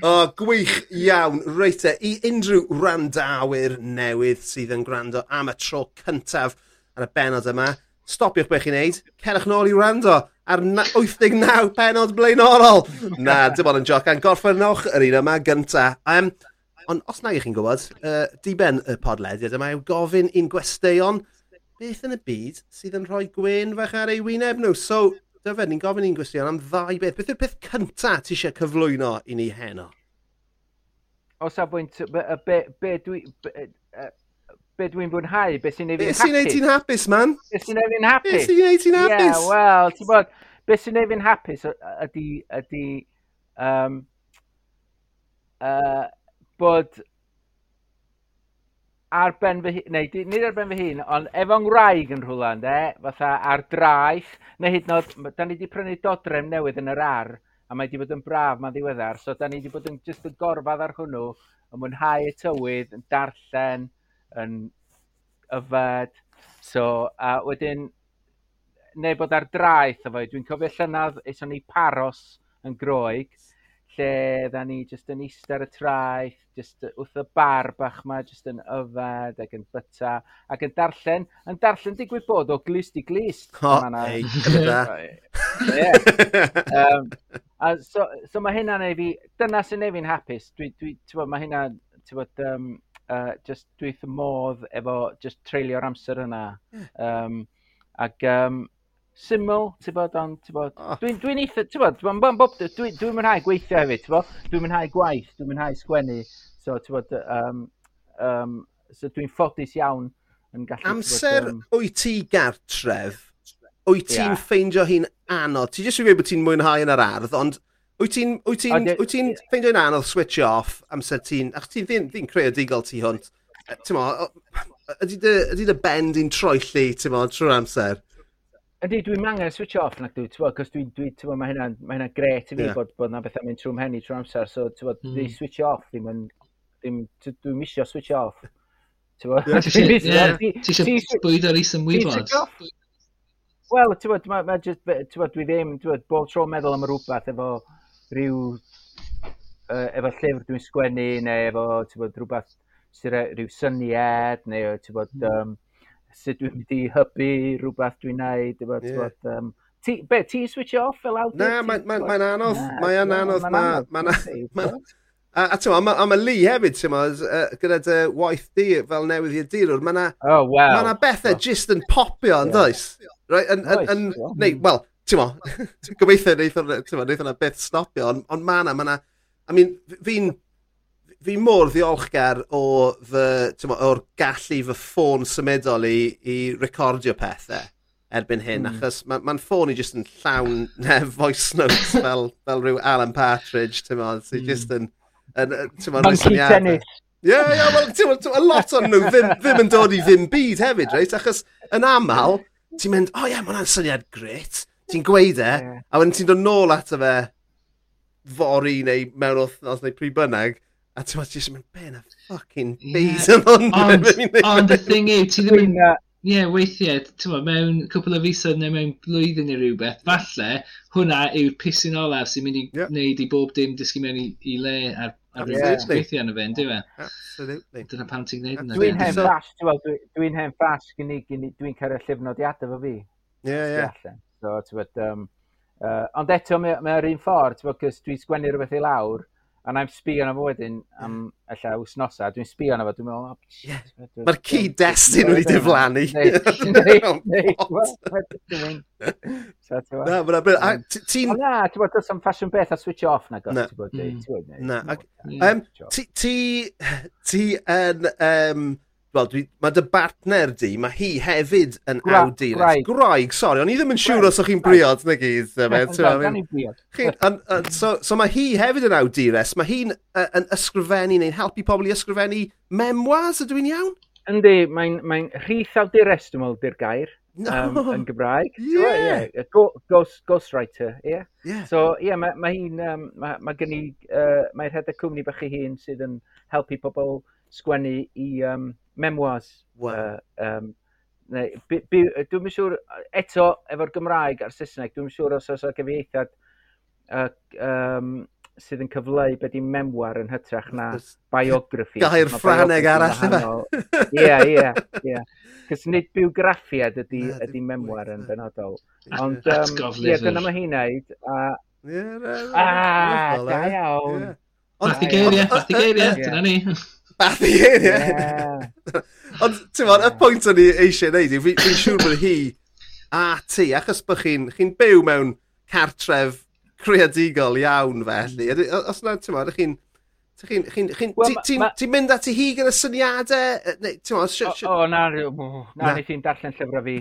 oh, gwych iawn. Reite, i unrhyw randawyr newydd sydd yn gwrando am y tro cyntaf ar y benod yma, stopiwch beth chi'n neud, cerwch nôl i wrando ar 89 penod blaenorol. Na, dim ond yn joc. A'n gorffennwch yr un yma gynta. Um, ond os na i chi'n gwybod, uh, diben y podlediad yma yw gofyn i'n gwesteion beth yn y byd sydd yn rhoi gwen fach ar ei wyneb nhw. So, dyfed, ni'n gofyn i'n gwestiwn am ddau beth. Beth yw'r peth cyntaf ti eisiau cyflwyno i ni heno? O safbwynt, be, be, be dwi... Be, uh, be dwi'n fwynhau, beth sy'n ei fi'n hapus. Beth sy'n ei ti'n hapus, man? Beth sy'n ei fi'n hapus? Beth sy'n ei fi'n hapus? Ie, yeah, wel, ti'n bod, beth sy'n ei fi'n hapus ydy, ydy, um, uh, bod ar ben fy hun, neu nid ar ben fy hun, ond efo'n ngwraig yn rhywle, de, fatha ar draeth, neu hyd nod, da ni wedi prynu dodrem newydd yn yr ar, a mae wedi bod yn braf ma'n ddiweddar, so da ni wedi bod yn just yn gorfad ar hwnnw, yn mwynhau y tywydd, yn darllen, yn yfed. So, a wedyn, neu bod ar draeth efo, dwi'n cofio llynydd eithon ni paros yn groig, lle dda ni jyst yn eistedd ar y traeth, jyst wrth y bar bach ma, jyst yn yfed ac yn byta, ac yn darllen, yn darllen digwydd bod o glist i glist. Ho, ei, gyda. A so, so mae hynna'n ei fi, dyna sy'n ei fi'n hapus, dwi, dwi, bod, mae hynna, bod, um, uh, just dwi wrth y modd efo just treulio'r amser yna. Um, ac um, syml, ti'n bod, ond ti'n bod, dwi'n dwi eitha, ti'n bod, dwi'n bod, bob, dwi'n dwi mwynhau gweithio hefyd, ti'n bod, dwi'n mwynhau gwaith, dwi'n mwynhau sgwennu, so ti'n bod, um, um, so dwi'n ffodus iawn yn gallu... Amser um... wyt ti gartref, wyt ti'n yeah. ffeindio hi'n anodd, ti'n jyst yn gwneud bod ti'n mwynhau yn yr ardd, ond Wyt ti'n wyt ti'n wyt ti'n anodd switch off amser ti'n ach ti'n ddim ddim creadigol ti hwnt. Ti'n mo, ydy dy bend i'n troelli ti'n mo, trwy'r amser. Ydy, dwi'n mangen switch off nac dwi, ti'n cos dwi'n, dwi, ti'n mae hynna'n ma hynna gret i fi yeah. bod, bod na bethau mynd trwy'n henni trwy'r amser, so ti'n bod, mm. dwi'n hmm. switch off ddim yn, ddim, dwi'n misio switch off. Ti'n bod? Ti eisiau bwyd ar is ymwybod. Wel, ti'n bod, dwi ddim, ti'n bod, bob tro'n meddwl am rhywbeth efo, rhyw uh, efo llyfr dwi'n sgwennu neu efo bod, rhywbeth sy'n rhyw syniad neu ti'n bod, um, hmm. sut dwi'n mynd i hybu rhywbeth dwi'n neud. Efo, yeah. bod, um, ti, be, ti'n switch off fel awdur? Na, mae'n ma, ma, ma anodd. Mae'n anodd. Mae'n A, a ti'n a mae Lee hefyd, ti'n uh, gyda dy waith di fel newydd i'r dirwr, mae yna oh, wow. ma bethau oh. just yn popio yn does? Right, yn, yn, yn, neu, wel, ti'n mo, gobeithio wneud hwnna beth stopio, ond on ma na, ma na, I mean, fi'n, fi mor ddiolchgar o fy, mo, o'r gallu fy ffôn symudol i, i recordio pethau erbyn hyn, mm. achos mae'n ma, ffôn i jyst yn llawn ne, voice notes fel, fel rhyw Alan Partridge, ti'n mo, sy'n mm. jyst yn, yn, ti'n Monkey yn syniadau. Ie, yeah, yeah, well, ti'n mo, a lot o'n nhw ddim, ddim yn dod i ddim byd hefyd, reit, achos yn aml, ti'n mynd, o oh, ie, yeah, mae'n syniad gret, Ti'n gweud e, yeah. a wedyn ti'n dod nôl ato fe fori neu mewn wythnos neu pryd bynnag, a ti'n meddwl, ti'n mynd, ben a fucking bees yn hwn. Ond y thing yw, ti ddim yn... Ie, yeah, weithiau, ti'n mewn cwpl o fisoedd neu mewn blwyddyn neu rhywbeth, falle hwnna yw'r pisyn olaf sy'n mynd i yeah. wneud i bob dim dysgu mewn i, i le ar ar yr yeah. gweithio yn y fe, ynddi fe? Absolutely. Dyna pam ti'n gwneud yna. E? Dwi'n hen flash, dwi'n hen flash, dwi'n cael y llyfnodiadau fo fi. Ie, ie. So, tywed, um, uh, ond eto, mae'r mae un ffordd, ti'n cys dwi'n sgwennu rhywbeth i lawr, a na'n sbio na fo wedyn am alla wsnosa, dwi'n sbio na fo, dwi'n meddwl, oh, yeah. Mae'r cyd-destun wedi diflannu. Na, mae'n bryd. Ti'n... Na, ti'n bod, does am fashion beth a switch off na. gos, ti'n bod, Na, ti... Ti yn... Wel, mae dy bartner di, mae hi hefyd yn Gra awdur. Graig. Graig, sori, o'n i ddim yn siŵr os o'ch chi'n briod, na e, gyd. So, so mae hi hefyd yn awdures, mae hi'n uh, yn ysgrifennu neu'n helpu pobl i ysgrifennu memoirs, ydw i'n iawn? Yndi, mae'n mae rhith awdures, dwi'n meddwl, di'r gair. No. Um, yn Gymraeg. Yeah. So, yeah. go, Ghost, ghostwriter, ie. Yeah. yeah. So, ie, yeah, mae ma hi'n, um, mae ma gen i, uh, mae'r hedau cwmni bach i hun sydd yn helpu pobl sgwennu i um, memoirs. Wow. Uh, um, Dwi'n siŵr, eto, efo'r Gymraeg a'r Saesneg, dwi'n siŵr os oes o gyfieithiad uh, um, sydd yn cyfleu beth i'n memoir yn hytrach na biography. Gair ffraneg arall yma. Ie, ie, ie. Cys nid biograffiad ydy, ydy memoir yn benodol. Ond, um, ie, dyna mae hi'n neud. A, ah, da iawn. Fath i geiriau, fath i geiriau, dyna ni. Fath i hyn, ie. Ond, ti'n fawr, y pwynt o'n i eisiau gwneud, i, fi'n siŵr bod hi a ti, achos bod chi'n chi byw mewn cartref creadigol iawn felly. Os yna, ti'n fawr, chi'n... Ti'n mynd at i hi gyda syniadau? O, o, na, na, nes i'n darllen llyfrau fi.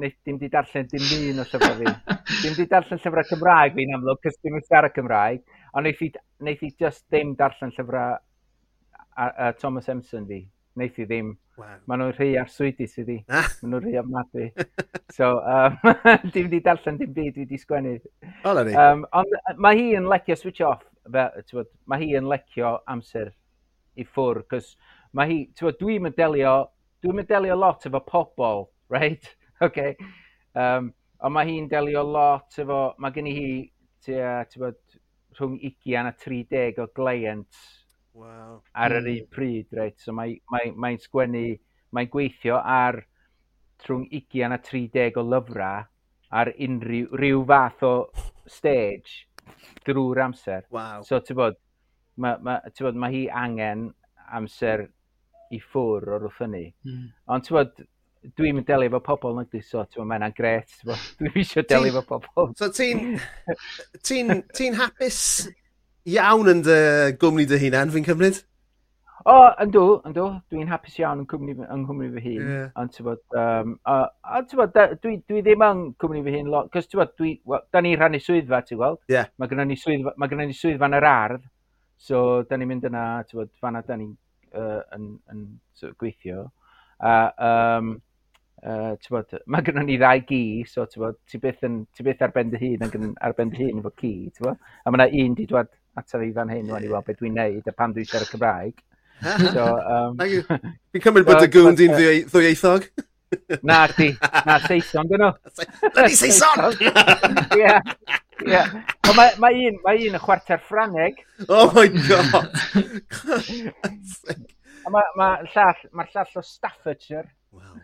Nes dim di darllen dim un o llyfrau fi. Dim di darllen llyfrau Cymraeg fi'n amlwg, cys dim yn siarad Cymraeg. Ond neith i just dim darllen llyfrau uh, Thomas Emson fi. Neith i ddim. Wow. Maen nhw'n rhy ar swyddi sydd i. Maen nhw'n rhy ofnadwy. so, um, dim di darllen dim byd, fi di sgwennu. O, ni. Um, ond mae hi yn lecio switch off. Fel, mae hi yn lecio amser i ffwr. Cos mae hi, bod, dwi'n medelio, dwi'n medelio lot efo pobl, right? okay. Um, ond mae hi'n delio lot efo, mae gen i hi, ti'n bod, rhwng 20 a 30 o gleient Wow. Ar yr hmm. un pryd, reit. So mae'n mae, mae sgwennu, mae'n gweithio ar trwy'n 20 a 30 o lyfrau ar unrhyw rhyw fath o stage drwy'r amser. Wow. So ti'n bod, mae ma, bod, ma hi angen amser i ffwr o'r wrth hynny. Mm. Ond ti'n bod, dwi'n mynd delio efo pobl nag dwi, so ti'n mae'n gret, dwi'n eisiau delio efo pobl. So ti'n ti, n, ti hapus iawn yn dy gwmni dy hunan, fi'n cymryd? O, oh, yndw, yndw. Dwi'n hapus iawn yn cwmni, yn cwmni fy hun. Yeah. Ond ti'n bod, um, a, a ti'n bod, dwi, dwi ddim yn cwmni fy hun lot. Cos ti'n bod, dwi, well, da ni rhannu swyddfa, ti'n gweld? Yeah. Mae gennym ni swyddfa, mae gennym ni swyddfa yn yr ardd. So, da ni'n mynd yna, ti'n bod, fanna da ni'n uh, yn, yn, sort of gweithio. A, um, uh, ti'n bod, mae gennym ni ddau gi, so ti'n bod, ti byth, yn, ti byth ar ben dy hun, yn ar ben dy hun efo ci, ti'n bod? A mae yna un di dwad ata fi fan hyn, yeah. i weld beth dwi'n neud, a pan dwi'n siarad Cymraeg. so, um, Fi'n cymryd bod y gwn di'n ddwyieithog? Na, di. Na, Saeson, dyn nhw. Bloody Saeson! Ie. Ie. Ond mae, ma un, mae un y chwarter Ffraneg. Oh my god! Mae'r ma, ma llall, ma llall o Staffordshire. Wow.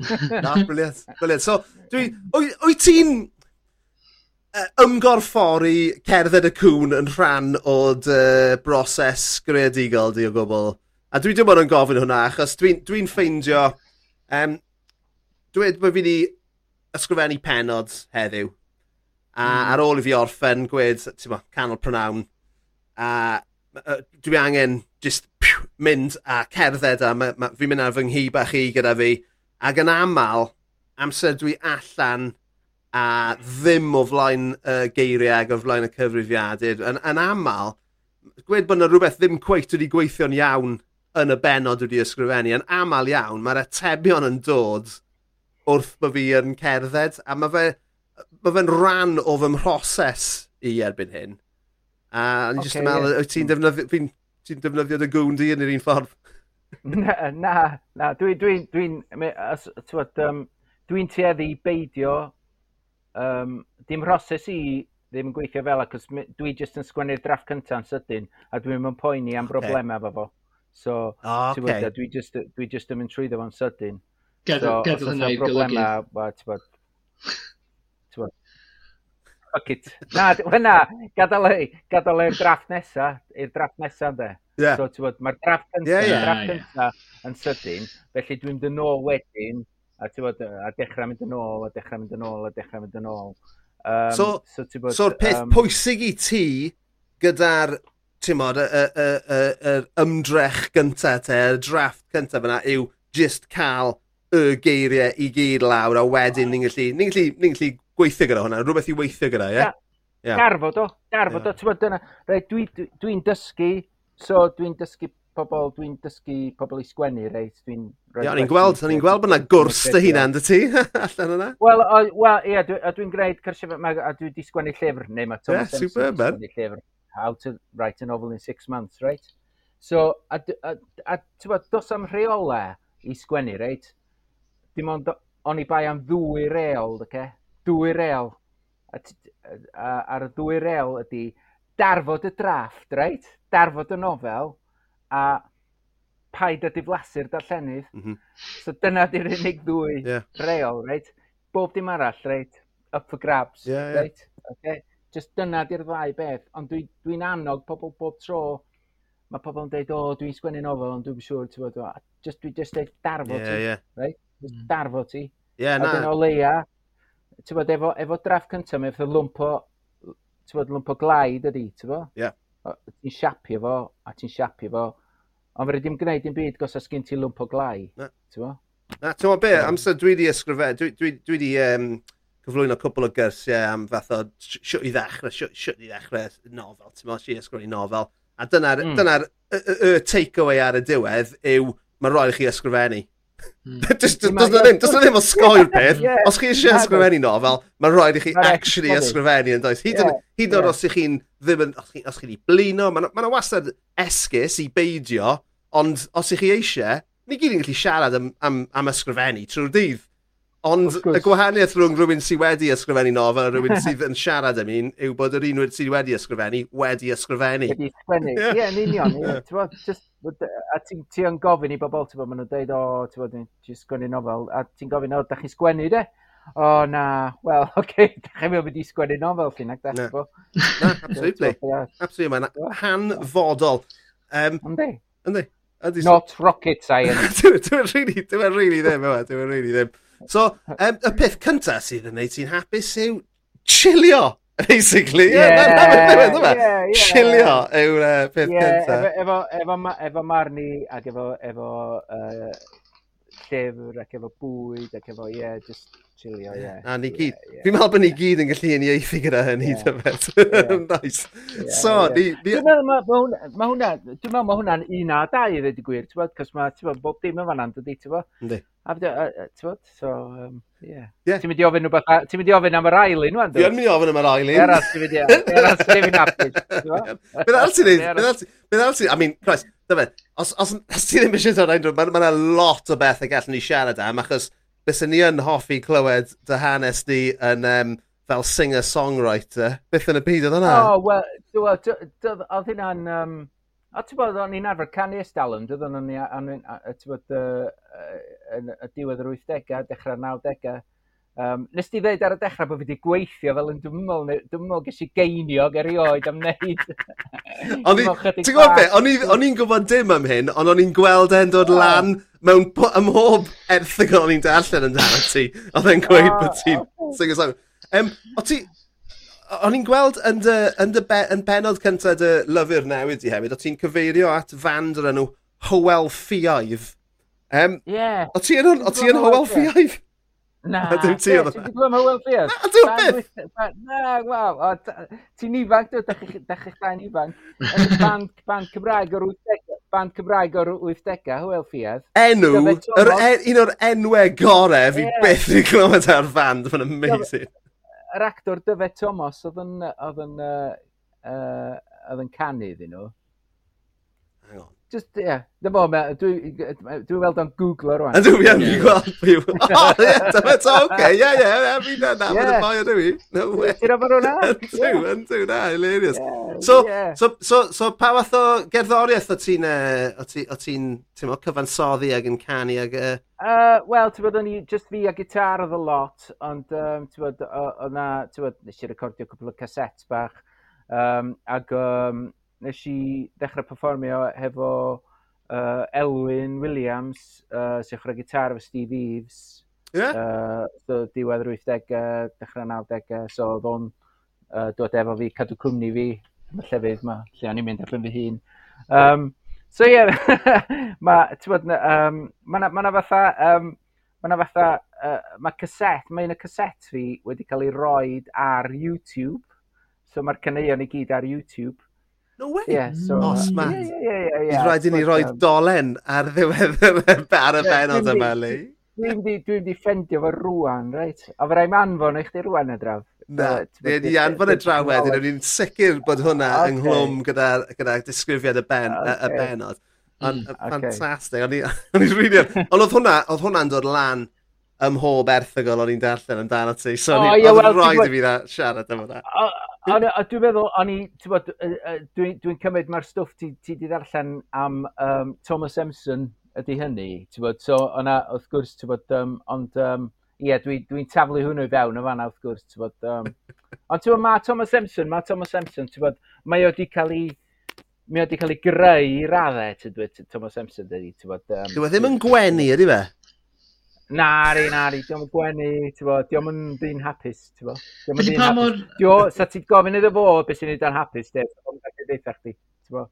na, briliant. Briliant. So, dwi... Wyt ti'n ymgorffori cerdded y cwn yn rhan o dy broses greadigol di o gwbl. A dwi dim ond yn gofyn hwnna, achos dwi'n dwi, dwi ffeindio... Um, dwi bod fi wedi ysgrifennu penod heddiw. A mm. ar ôl i fi orffen, gwed, ti'n ma, canol pronawn. A uh, dwi angen just pw, mynd a cerdded a fi'n mynd ar fy nghi bach i gyda fi. Ac yn aml, amser dwi allan a ddim o flaen uh, geiriau ac o flaen y cyfrifiadur. Yn, yn aml, gwed bod yna rhywbeth ddim cweith wedi gweithio'n iawn yn y benod wedi ysgrifennu, yn aml iawn, mae'r atebion yn dod wrth bod fi yn cerdded, a mae fe, mae fe'n rhan o fy mhroses i erbyn hyn. A okay, jyst yn meddwl, yeah. ti'n defnyddio, fi, ti defnyddio dy gwn di yn yr un ffordd? na, na, na, dwi'n, dwi'n, dwi'n, dwi'n dwi'n dwi tueddu beidio um, dim roses i ddim yn gweithio fel ac dwi jyst yn sgwennu'r draff cyntaf yn sydyn a dwi'n mynd poeni am broblemau okay. fo fo. So, oh, okay. Dwi just, dwi just yn mynd trwyddo fo'n sydyn. Gadw, so, gadw hynny i'w golygu. Fuck it. Na, hynna, gadael, ei, gadael ei'r draff nesa, i'r draff nesa ynddo. Yeah. So, ti'n bod, mae'r draff cyntaf yeah, yeah, yeah, yeah. yn sydyn, felly dwi'n dyn nôl wedyn a, bod, a dechrau mynd yn ôl, a dechrau mynd yn ôl, a dechrau mynd yn ôl. Um, so, so, bod, so peth um, pwysig i ti gyda'r tymod, y, y, y, y, y ymdrech gyntaf te, y drafft gyntaf yna yw just cael y geiriau i gyd lawr a wedyn ni'n gallu, ni'n gallu, ni gallu gweithio gyda hwnna, rhywbeth i weithio gyda, ie? Yeah? Yeah. Garfod o, garfod yeah. o, ti'n bod dyna, dwi'n dwi, dwi dysgu, so dwi'n dysgu pobl dwi'n dysgu pobl i sgwennu reit. Dwi'n Ia, o'n i'n gweld, o'n i'n gweld bod yna gwrs dy hunan dy ti allan yna. Wel, wel, ie, a dwi'n gwneud cyrsiau yma, a dwi wedi sgwennu llyfr, neu mae Thomas yeah, superb, sgwennu llyfr, How to Write a Novel in Six Months, right? So, a, a, a ti'n bod, dos am rheolau i sgwennu, reit? Dim ond, o'n i bai am ddwy reol, oce? Dwy reol. A, a, ar y ddwy reol ydy darfod y drafft, reit? Darfod y nofel, a paid a diflasu'r darllenydd. Mm -hmm. So dyna di'r unig ddwy yeah. reol, reit? Bob dim arall, reit? Up for grabs, yeah, yeah. reit? Okay. Just dyna di'r ddau beth. Ond dwi'n dwi, annog pobl bob tro, mae pobl yn dweud, o, oh, dwi'n sgwennu nofel, ond dwi'n siŵr, ti'n bod, just, dwi'n just dweud darfo yeah, ti, yeah. reit? Just mm. darfo ti. Yeah, a dyn o leia, ti'n bod, efo, efo draff cyntaf, mae'n lwmpo, ti'n bod, lwmpo glaid ydi, ti'n bod? Yeah ti'n siapio fo, a ti'n siapio fo, ond fyrdd ddim gwneud dim byd gos os gen ti lwmp o glau, ti'n fo? Na, ti'n fo be, amser dwi wedi ysgrifennu, dwi, dwi, dwi wedi um, cyflwyno cwbl o gyrsiau am fath o siwt i ddechrau, siwt i ddechrau nofel, ti'n fo, si ysgrifennu nofel, a dyna'r mm. dyna y, y, y, take-away ar y diwedd yw, mae'n rhaid i chi ysgrifennu. Hmm. Does na ddim, does na ddim o sgoi'r peth. Os chi eisiau ysgrifennu nofel, mae'n rhaid i chi actually ysgrifennu yn does. Hyd yn oed os chi'n ddim yn, os chi'n ei blino, mae yna wastad esgus i beidio, ond os chi eisiau, ni gyd yn gallu siarad am, am, am ysgrifennu trwy'r dydd. Ond y gwahaniaeth rhwng rhywun sydd wedi ysgrifennu nofel a rhywun sydd yn siarad am un yw bod yr un sydd wedi ysgrifennu wedi ysgrifennu. Wedi ysgrifennu, ie, yn union a ti'n ti yn gofyn i bobl, ti'n bod, maen nhw'n dweud, o, oh, ti'n bod, ti'n sgwennu nofel, a ti'n gofyn, o, oh, da chi sgwennu, de? O, oh, na, wel, oce, okay, da chi'n mynd i sgwennu nofel, chi'n ag dach bo. Na, absolutely. E- absolutely, mae'n hanfodol. Um, Yndi. Yndi. Not rocket science. Dwi'n really, dwi'n really ddim, yma, dwi'n e really ddim. So, um, y peth cyntaf sydd yn neud ti'n hapus yw chilio. Basically, ie, yeah, yeah, Chilio yw'r uh, e, peth yeah, cyntaf. Efo, efo, efo, efo marni ac efo, efo uh, llyfr ac efo bwyd ac efo, ie, yeah, just chilio, ie. Yeah. A ni gyd, yeah, yeah, fi'n meddwl bod ni gyd yn gallu uniaethu gyda hynny, yeah, dyfet. Yeah. nice. Yeah, so, yeah. ni... Dwi'n meddwl, mae hwnna, dwi'n meddwl mae hwnna'n un a dau i ddweud y gwir, ti'n meddwl, cos mae, ti'n meddwl, bob dim yn fan'na, dydy, ti'n meddwl? A tywod, so, um, yeah. yeah. Ti'n mynd i ofyn rhywbeth, ti'n mynd i ofyn am yr ailyn, wan? Dwi'n mynd i ofyn am yr ailyn. Eras, ti'n mynd i ofyn, eras, ti'n mynd i ofyn, Beth al ti'n neud, beth al ti'n, I mean, Christ, dyma, os, os, os ti'n ddim eisiau dod Andrew, mae yna lot o beth y gallwn ni siarad am, achos bys ni yn hoffi clywed dy hanes ni yn, um, fel singer-songwriter, beth yn y byd oedd hwnna? Oh, well, oedd hynna'n, um, A ti'n bod, o'n i'n arfer canu estalwm, dydyn nhw'n ni, ti'n bod, yn y diwedd yr 80au, dechrau'r 90au. Um, nes ti ddeud ar y dechrau bod fi wedi gweithio fel yn dymol, dymol ges i geiniog erioed am wneud. Ti'n gwybod be, o'n i'n gwybod dim am hyn, ond o'n i'n gweld e'n dod oh. lan mewn ym mhob erthigol o'n i'n darllen yn dan ti. Oedd e'n gweud bod ti'n sing a song. Um, o ti, O'n i'n gweld yn dy, yn dy be, yn benod cyntaf dy lyfr newid i hefyd, o ti'n cyfeirio at fand o'r enw Howell Ffiaidd. Um, yeah. O ti yn, o ti yn Howell Ffiaidd? Na, dim ti oedd yna. Ti'n gwybod Howell Ffiaidd? Na, dwi'n beth? Na, waw. Ti'n ifanc, dwi'n dechrau chda'n ifanc. Band, band Cymraeg o'r 80 band Cymraeg o'r 80au, Hwyl Ffiad. Enw, yr, un o'r enwau gorau fi yeah. byth yn clywed e ar fand, mae'n amazing yr actor Dyfed Thomas oedd yn, oedd yn, uh, uh, oedd yn canu iddyn nhw, just, ie, yeah. dyma o, dwi'n weld o'n Google rwan. A dwi'n iawn, dwi'n gweld pwy yw. O, ie, dyma to, oce, ie, ie, fi na, na, mae'n boi o dwi. No way. Ti'n rhaid hwnna? Yndw, yndw, na, hilarious. So, so, so, so, pa fath o gerddoriaeth o ti'n, o ti'n, ti'n cyfansoddi ag yn canu ag... Uh, Wel, ti'n bod, o'n i just fi a gitar oedd a lot, ond, um, ti'n bod, o'na, ti'n bod, nes i recordio cwpl o cassette bach, um, ag, um, nes i ddechrau performio hefo uh, Elwyn Williams, uh, sy'n chwarae gitar efo Steve Eves. Yeah. Uh, so, diwedd yr 80au, dechrau 90au, so oedd o'n uh, dod efo fi, cadw cwmni fi, y llefydd yma, lle o'n i'n mynd allan fy hun. Um, so ie, yeah, mae um, ma na, ma na fatha, um, ma na fatha, uh, mae cassette, mae un y cassette fi wedi cael ei roed ar YouTube, so mae'r caneuon i gyd ar YouTube, No way! Yeah, so, uh, Nos, man. Yeah, yeah, yeah, yeah, Bydd rhaid i ni roi um, dolen ar ddiwedd ar y benod yma, Lee. Dwi'n di dwi di ffendio fo rwan, reit? A fe rhaid anfon eich di rwan y draf. Na, ni'n ni anfon y draw wedyn, o'n i'n sicr bod hwnna okay. ynghlwm gyda, gyda disgrifiad y, ben, okay. y benod. Ond, mm, ffantastig. Okay. O'n i'n rili... Ond oedd hwnna, oedd hwnna'n dod lan ym mhob erthygol o'n i'n darllen amdano ti. So, oh, yeah, oedd rhaid i fi siarad am hwnna. A, a dwi'n meddwl, o'n i, ti'n bod, dwi'n dwi, dwi cymryd mae'r stwff ti, ti di ddarllen am um, Thomas Emson ydy hynny, ti'n bod, so o'na, wrth gwrs, ti'n bod, um, ond, um, ie, yeah, dwi'n dwi, taflu hwnnw i fewn o fanna, wrth gwrs, ti'n bod, um, ond ti'n bod, mae Thomas Emson, mae Thomas Emson, ti'n bod, mae o wedi cael ei, mae o wedi cael ei greu i raddau, ti'n dweud, Thomas Emson, dydy, ti'n bod. Um, Dwi ddim yn gwenu, ydy fe? Nari, nari, diolch yn gwenu, diolch yn dyn hapus, ti'n diolch yn dyn hapus. Diolch, sa ti'n gofyn iddo fo beth sy'n ei dan hapus, diolch yn ddeitha chdi, ti'n bo.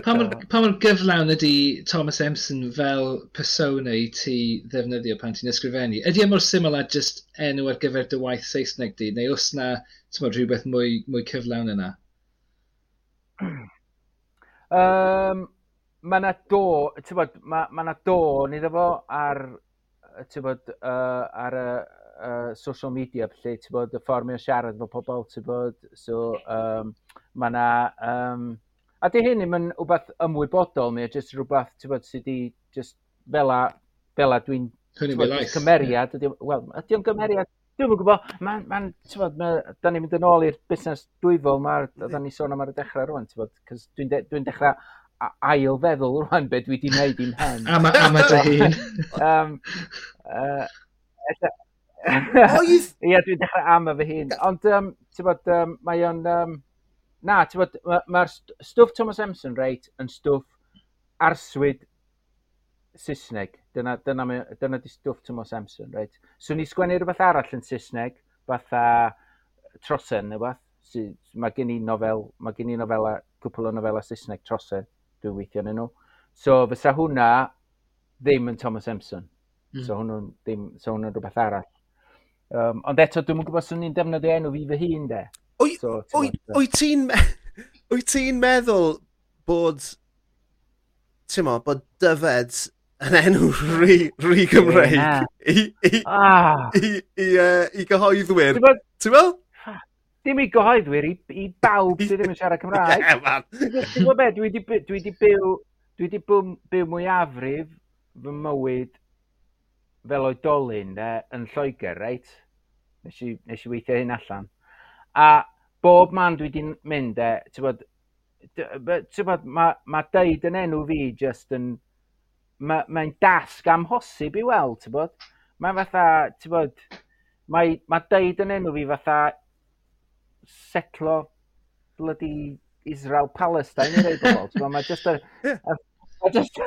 Pa mor gyflawn ydy Thomas Empson fel persona i ti ddefnyddio pan ti'n ysgrifennu? Ydy e mor syml a just enw ar gyfer dy waith Saesneg di, neu os na mod, rhywbeth mwy, mwy cyflawn yna? um, mae yna do, ti'n bod, mae yna ma do, nid efo ar bod, uh, ar y uh, social media, lle ti'n bod y ffordd mewn siarad fo pobl, ti'n bod, so um, mae yna, um, a di hyn ddim yn rhywbeth ymwybodol, mae'n jyst rhywbeth, ti'n bod, sydd wedi, just fel a, fel a dwi'n cymeriad, wel, ydy o'n cymeriad, Dwi'n yn gwybod, mae'n, ma ti'n bod, ma, da ni'n mynd yn ôl i'r busnes dwyfol, mae'r, da ni sôn am ar y dechrau rwan, ti'n bod, cos dwi'n de, dwi dechrau ail feddwl rwan beth dwi wedi gwneud i'n hen. Am a dy hun. um, uh, Ia, dwi'n dechrau am y fy hun. Ond, um, ti'n bod, um, mae o'n... Um, na, ti'n bod, mae'r ma, stwff Thomas Emson, reit, yn stwff arswyd Saesneg. Dyna, dyna, dyna di stwff Thomas Emson, reit. So, ni sgwennu rhywbeth arall yn Saesneg, fatha trosen neu beth. Mae gen i nofel, mae gen i nofela, cwpl o nofela Saesneg trosen dwi'n weithio yn nhw. So fysa hwnna ddim yn Thomas Empson. Mm. So hwnnw ddim, so hwnnw rhywbeth arall. Um, ond eto, dwi'n yn gwybod sy'n ni'n defnyddio enw fi fy hun, de. Wyt so, ti'n... Wyt meddwl bod... Ti'n bod dyfed yn enw rhy, rhy Gymreig yeah. i, i, ah. i, i, uh, i gyhoeddwyr. Ti'n meddwl? dim i gyhoeddwyr, i, i bawb sydd ddim yn siarad Cymraeg. Ie. Ti'n gwybod be, dwi wedi byw, dwi wedi byw, byw mwyafrif fy mywyd fel oedolyn de, yn Lloegr, reit? Nes i, nes i weithio hyn allan. A bob man dwi wedi mynd, de, ti'n bod, mae ma deud yn enw fi just yn, mae'n ma dasg amhosib i weld, ti'n bod? Mae'n fatha, ti'n bod, mae ma deud yn enw fi fatha setlo bloody Israel Palestine i rei bobl. Ti'n mae just a, a Mae just,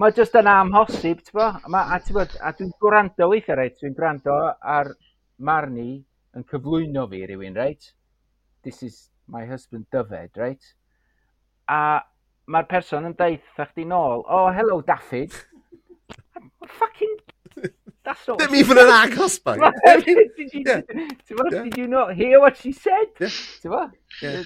ma just yn amhosib, ti'n bo? Ma, a, bod, a dwi'n gwrando weithio, reit? Dwi'n gwrando ar Marni yn cyflwyno fi rhywun, reit? This is my husband Dyfed, reit? A mae'r person yn deud, thach nôl, oh, hello, Daffyd. fucking That's not. Dim even an agos bang. did you, yeah. yeah. did you not hear what she said? Yeah. Yeah.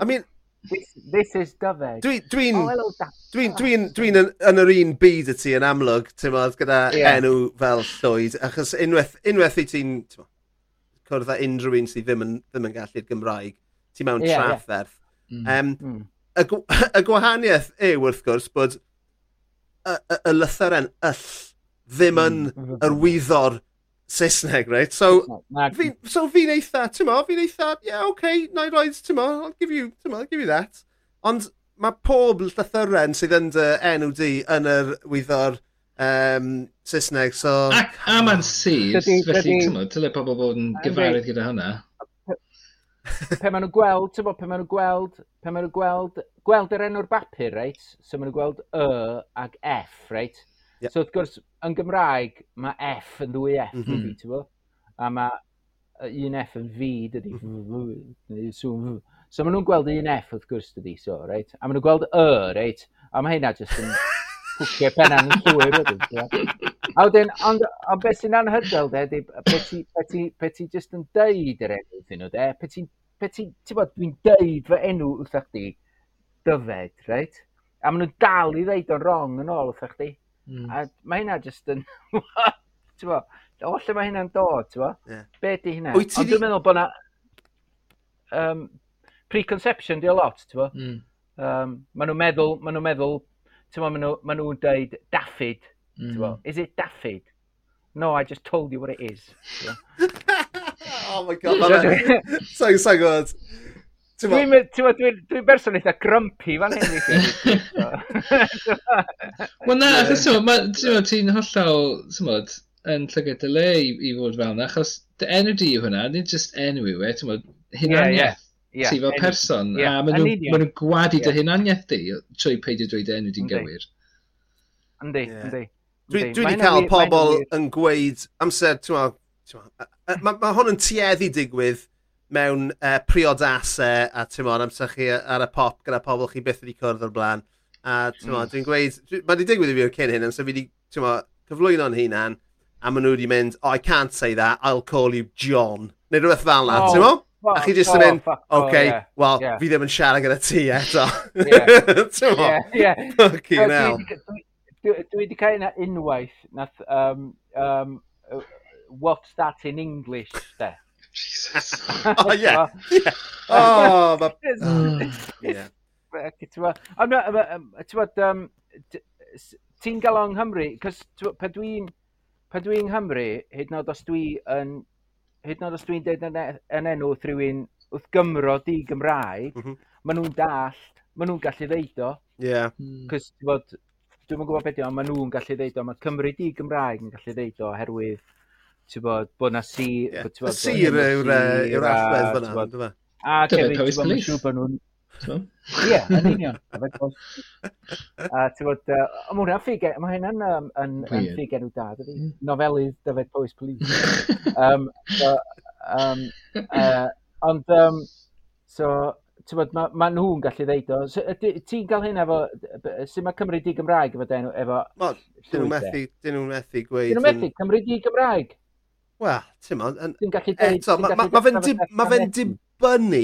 I mean, This, this is dyfed. Dwi'n dwi oh, dwi dwi dwi yn yr un byd y ti yn amlwg, ti'n modd, gyda yeah. enw fel Llwyd, achos unwaith, unwaith i ti'n cwrdd â unrhyw un sydd ddim yn, ddim yn gallu'r Gymraeg, ti mewn yeah, trafferth. Mm. Yeah. Um, mm. Y, y gwahaniaeth yw, wrth gwrs, bod y, y, y lythyren yll ddim yn hmm. yr wyddor Saesneg, right? So, fi, so fi'n eitha, ti'n mo, fi'n eitha, yeah, oce, okay, na i roed, ti'n mo, I'll give you, ti'n mo, I'll give you that. Ond mae pob llythyren sydd yn dy enw di yn yr wyddo'r um, Saesneg, so... Ac am yn sydd, felly, ti'n mo, dyle pobl bod yn gyfarwydd gyda hynna. pe maen nhw'n gweld, ti'n bod, pe maen nhw'n gweld, pe maen nhw'n gweld, gweld yr enw'r bapur, reit? So maen nhw'n gweld Y ag F, reit? Yep. So wrth gwrs, yn Gymraeg, mae F yn ddwy F, mm -hmm. ti'n bo? A mae un F yn fi, dydy. Mhm. So maen nhw'n gweld un F wrth gwrs dydy, so, reit? A maen nhw'n gweld y, reit? A mae hynna jyst yn hwcio penna'n yn llwyr, ydyn. A wedyn, ond on beth sy'n anhygol, de, di, pe ti jyst yn deud yr enw iddyn nhw, de? Pe ti, ti'n bod, dwi'n deud fy enw wrth chdi, dyfed, reit? A maen nhw'n dal i ddeud o'n wrong yn ôl wrth chdi. Mm. A mae hynna just yn... ti'n bo, o lle mae hynna'n dod, ti'n bo? Yeah. Be di hynna? Ond dwi'n meddwl bod na... Um, preconception di o lot, ti'n bo? Mm. Um, maen nhw'n meddwl, maen nhw'n meddwl, ti'n bo, maen nhw'n nhw dweud daffyd, mm. bo? Is it daffyd? No, I just told you what it is. oh my god, so, so good. Dwi'n dwi, dwi, dwi berson eitha grumpy fan hyn. Wel na, achos ti'n hollol, yn llygad y le i, i fod fel yna, achos dy enw di yw hwnna, nid just enw yw e, ti'n bod, hunaniaeth yeah, ti fel person, yeah. a maen nhw'n gwadu dy hunaniaeth di trwy peidio dweud enw di'n gywir. Yndi, yndi. Dwi wedi cael pobl yn gweud amser, ti'n Mae ma hwn yn tueddu digwydd mewn uh, priodasau a ti'n modd amser chi ar y pop gyda pobl chi byth wedi cwrdd o'r blaen. A ti'n modd, mm. dwi'n gweud, mae wedi digwydd i fi o'r cyn hyn, amser fi wedi cyflwyno'n hunan a maen nhw wedi mynd, oh, I can't say that, I'll call you John. Neu rhywbeth fel na, oh, ti'n modd? A chi jyst yn oh, mynd, oce, oh, okay, yeah, wel, yeah. fi ddim yn siarad gyda ti eto. Ti'n mo? Ie, ie. Dwi wedi cael yna unwaith, nath um, um, what's that in English, de? Jesus. oh, yeah. yeah. Oh, ma... yeah. Oh. Um, um, ti'n gael o'n Nghymru, cos pa dwi'n pa dwi'n Nghymru, hyd nod os dwi yn, hyd nod os dwi'n dweud yn, e, yn enw wrth rhywun wrth Gymro di Gymraeg, mm -hmm. maen nhw'n dallt, maen nhw'n gallu ddeud o. Ie. Yeah. Hmm. Cos, bod, dwi'n gwybod beth yw, maen nhw'n gallu ddeud o, mae Cymru di Gymraeg yn gallu ddeud o, oherwydd bod, bod na si... Yeah. Bod, sir yw'r allbedd fyna, dwi'n fe. A e? Kevin, ti'n bod, mae'n siŵr bod nhw'n... Ie, yn union. A ti'n bod, ond mwyn ffigur, mae hyn yn, yn, yn ffigur i'w dad, ydy? Nofelydd Dyfed Powys Police. um, so, um, uh, ond, um, so, ti'n bod, mae ma nhw'n gallu ddeud o. So, ti'n cael hyn efo, sy'n mae Cymru di Gymraeg efo den? Efo, Wel, dyn nhw'n methu, dyn nhw'n methu gweud. Dyn nhw'n methu, Cymru di Gymraeg. Wel, ti'n ma, yn... Eto, mae fe'n dibynnu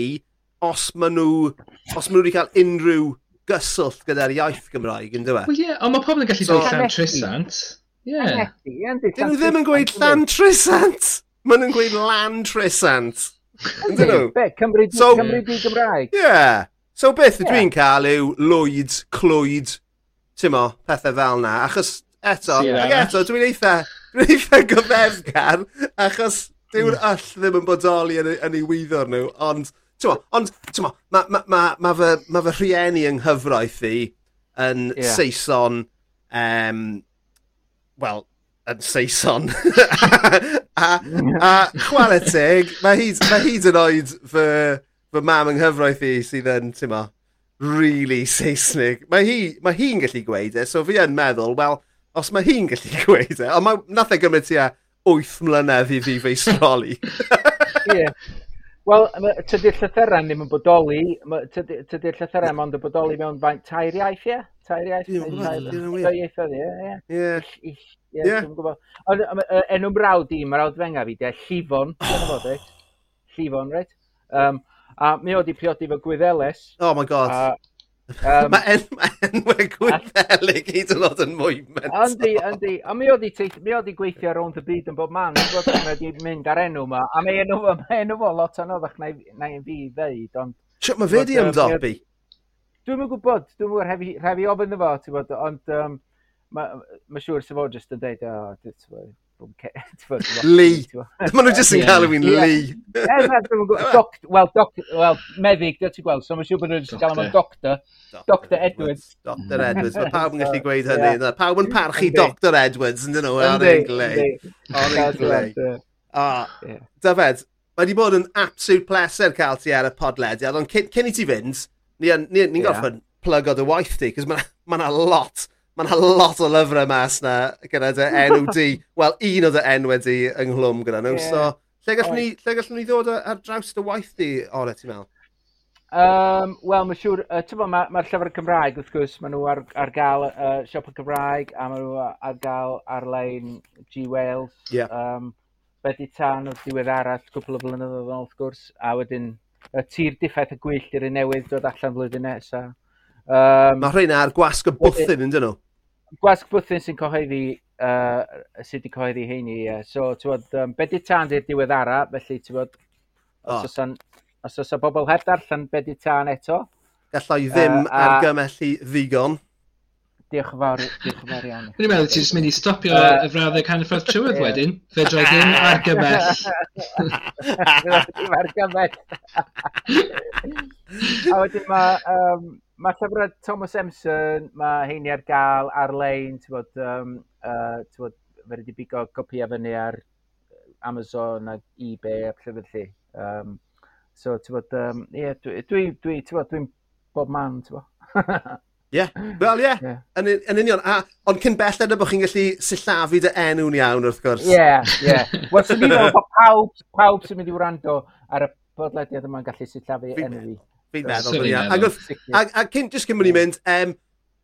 os maen nhw, os maen nhw wedi cael unrhyw gyswllt gyda'r iaith Gymraeg, yn dweud? Wel, ie, ond mae pobl yn gallu dweud llan trisant. Ie. Dyn nhw ddim yn gweud llan trisant! Maen nhw'n gweud lan trisant. Ydyn nhw? Be, Cymru, so, Cymru di Gymraeg? Ie. Yeah. So beth yeah. dwi'n cael yw lwyd, clwyd, ti'n mo, pethau fel na. Achos eto, ac eto, dwi'n eitha Rwy'n fe gyfefgar, achos dyw'r all ddim yn bodoli yn, yn ei wyddor nhw, ond, tyma, ond, tyma, mae ma, ma, ma fy, ma fy rhieni yng nghyfraith i yn yeah. Saeson, um, wel, yn Saeson. a, a chwarae teg, mae hyd, ma hyd yn oed fy, fy mam yng nghyfraith i sydd yn, tyma, really Saesnig. Mae hi'n ma hi gallu gweud e, so fi yn meddwl, wel, Os mae hi'n gallu gweud e, ond nath e gymryd tua 8 mlynedd i fi fe sroli. yeah. Wel, tydi'r llythyrau ddim yn bodoli, tydi'r llythyrau ond yn bodoli mewn faint tair iaith, ie? Tair iaith? Tair ieithoedd, ie? Ie. Ie, dwi'n gwybod. Ond enw mrawd i, mae'r awdfenga fi, de, Llifon, oh. Llifon, reit? Um, a mi oedd i priodi fo gwyddeles. Oh my god. A, Um, mae en, ma enwau gwyddelig hyd yn oed yn mwy mental. Yndi, yndi. A mi oedd i oedd gweithio rownd y byd yn bob man. Yn gwybod beth wedi mynd ar enw yma. A mae enw, ma enw fo lot anoddach na, na i fi ddeud. Ond, Sio, mae fe di ymdopi? Dwi'n yn gwybod. Dwi'n yn rhaid i ofyn efo, ti'n Bod, ond um, mae ma siŵr sef o jyst yn dweud, oh, Don't care. Lee. Mae nhw jyst yn cael fi'n Lee. Wel, well, meddyg, dy ti'n gweld, so mae'n siŵr bod nhw'n gael am doctor. Dr Edwards. Dr Edwards, mae pawb yn gallu gweud hynny. Pawb yn parchu Dr Edwards, yn dyn nhw, ar ein glei. Ar ein glei. Dyfed, mae wedi bod yn absolute pleser cael ti ar y podlediad, ond cyn i ti fynd, ni'n ni, ni, ni gorffen plug o dy waith ti, cos mae yna ma lot mae yna lot o lyfrau mas na gyda dy enw di. Wel, un o dy enwau di ynghlwm gyda nhw. Yeah. So, lle gallwn, ni, lle gallwn ni ddod ar draws dy waith di, Ore, ti'n meddwl? Um, Wel, mae'n siŵr, uh, ti'n mae'r ma llyfr Cymraeg, wrth gwrs, maen nhw ar, ar gael uh, siop y Cymraeg, a maen nhw ar gael ar-lein G-Wales. Yeah. Um, Bedi tan o'r diwedd arall, cwpl o flynyddoedd yn ôl, wrth gwrs, a wedyn y tir diffaith y gwyllt i'r un newydd dod allan flwyddyn nesaf. Um, Mae rhain ar gwasg y bwthyn yn dyn nhw. Gwasg bwthyn sy'n cyhoeddi, uh, sydd wedi cyhoeddi heini, ie. Yeah. So, ti'n um, be di tan di'r diwedd ara, felly ti'n bod, os oes os oes o bobl heb darllen be di tan eto. Gallai ddim uh, argymellu ddigon. Diolch yn fawr, diolch yn fawr iawn. Dwi'n meddwl ti'n mynd i stopio y frawddau canffordd trywydd wedyn. Fe droi ddim argymell. Ddim argymell. A wedyn mae... Um, Mae llyfrau Thomas Emson, mae heini ar gael ar-lein, ti'n bod, um, uh, ti'n bod, fe wedi bigo copi a fyny ar Amazon a eBay a llyfr lli. Um, so, ti'n bod, um, yeah, dwi, dwi, dwi, ti'n bod, dwi'n bob man, ti'n bod. Ie, wel ie, yn yn union. A, ond cyn belled y bod chi'n gallu sillafu dy enw'n iawn wrth gwrs. Ie, ie. Wel, sy'n ni'n meddwl bod pawb, pawb sy'n mynd i wrando ar y podlediad yma'n gallu sillafu enw i. Fi'n meddwl bod ia. Ac, A ac cyn, jyst cyn bod ni'n mynd, um,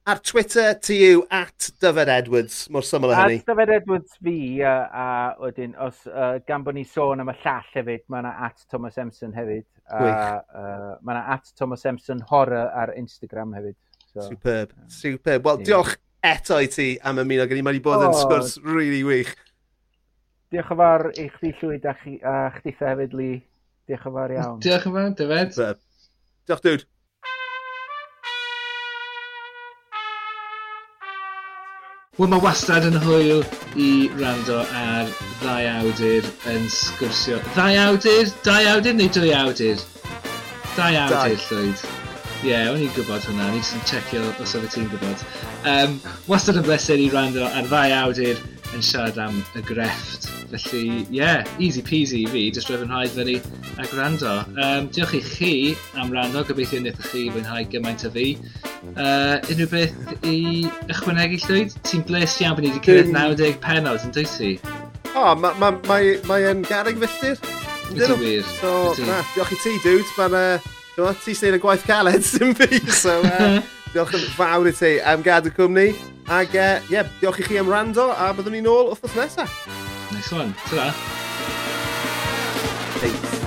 ar Twitter ti yw at Dyfed Edwards, mor syml o hynny. At Dyfed Edwards fi, a, a wedyn, os uh, gan bod ni sôn am y llall hefyd, mae yna at Thomas Emson hefyd. A, uh, mae yna at Thomas Emson horror ar Instagram hefyd. So, superb, superb. Wel, yeah. diolch eto i ti am ymuno gen i. Mae wedi bod oh. yn sgwrs really wych. Diolch yn fawr i chdi llwyd a, chi, a chdi hefyd, Lee. Diolch yn fawr iawn. Diolch yn fawr, Dyfed. Diolch, dude. Wel, mae wastad yn hwyl i rando ar ddau awdur yn sgwrsio. Ddau awdur? Dau awdur neu dwy awdur? Ddau awdur, Llwyd. Ie, yeah, o'n i'n gwybod hwnna. Ni'n sy'n checio os oedd y ti'n gwybod. Um, wastad yn bleser i rando ar ddau awdur yn siarad am y grefft. Felly, ie, yeah, easy peasy i fi, jyst rwy'n rhaid fyny a gwrando. Um, diolch i chi am rando, gobeithio wnaethoch chi fwynhau gymaint o fi. Uh, unrhyw beth i ychwanegu llwyd? Ti'n bles iawn bod ni wedi cyrraedd 90 penod yn dweud ti? O, oh, mae ma, ma, ma yn garreg fythyr. Ydy wir. So, na, diolch i ti, dude. Mae'n... Uh, ti'n sy'n y gwaith caled, sy'n fi. So, uh, diolch yn fawr i ti am gadw cwmni. Ac e, ie, uh, yeah, diolch i chi am rando, a byddwn ni'n ôl wrth nesaf. Nice one, ta da. Thanks.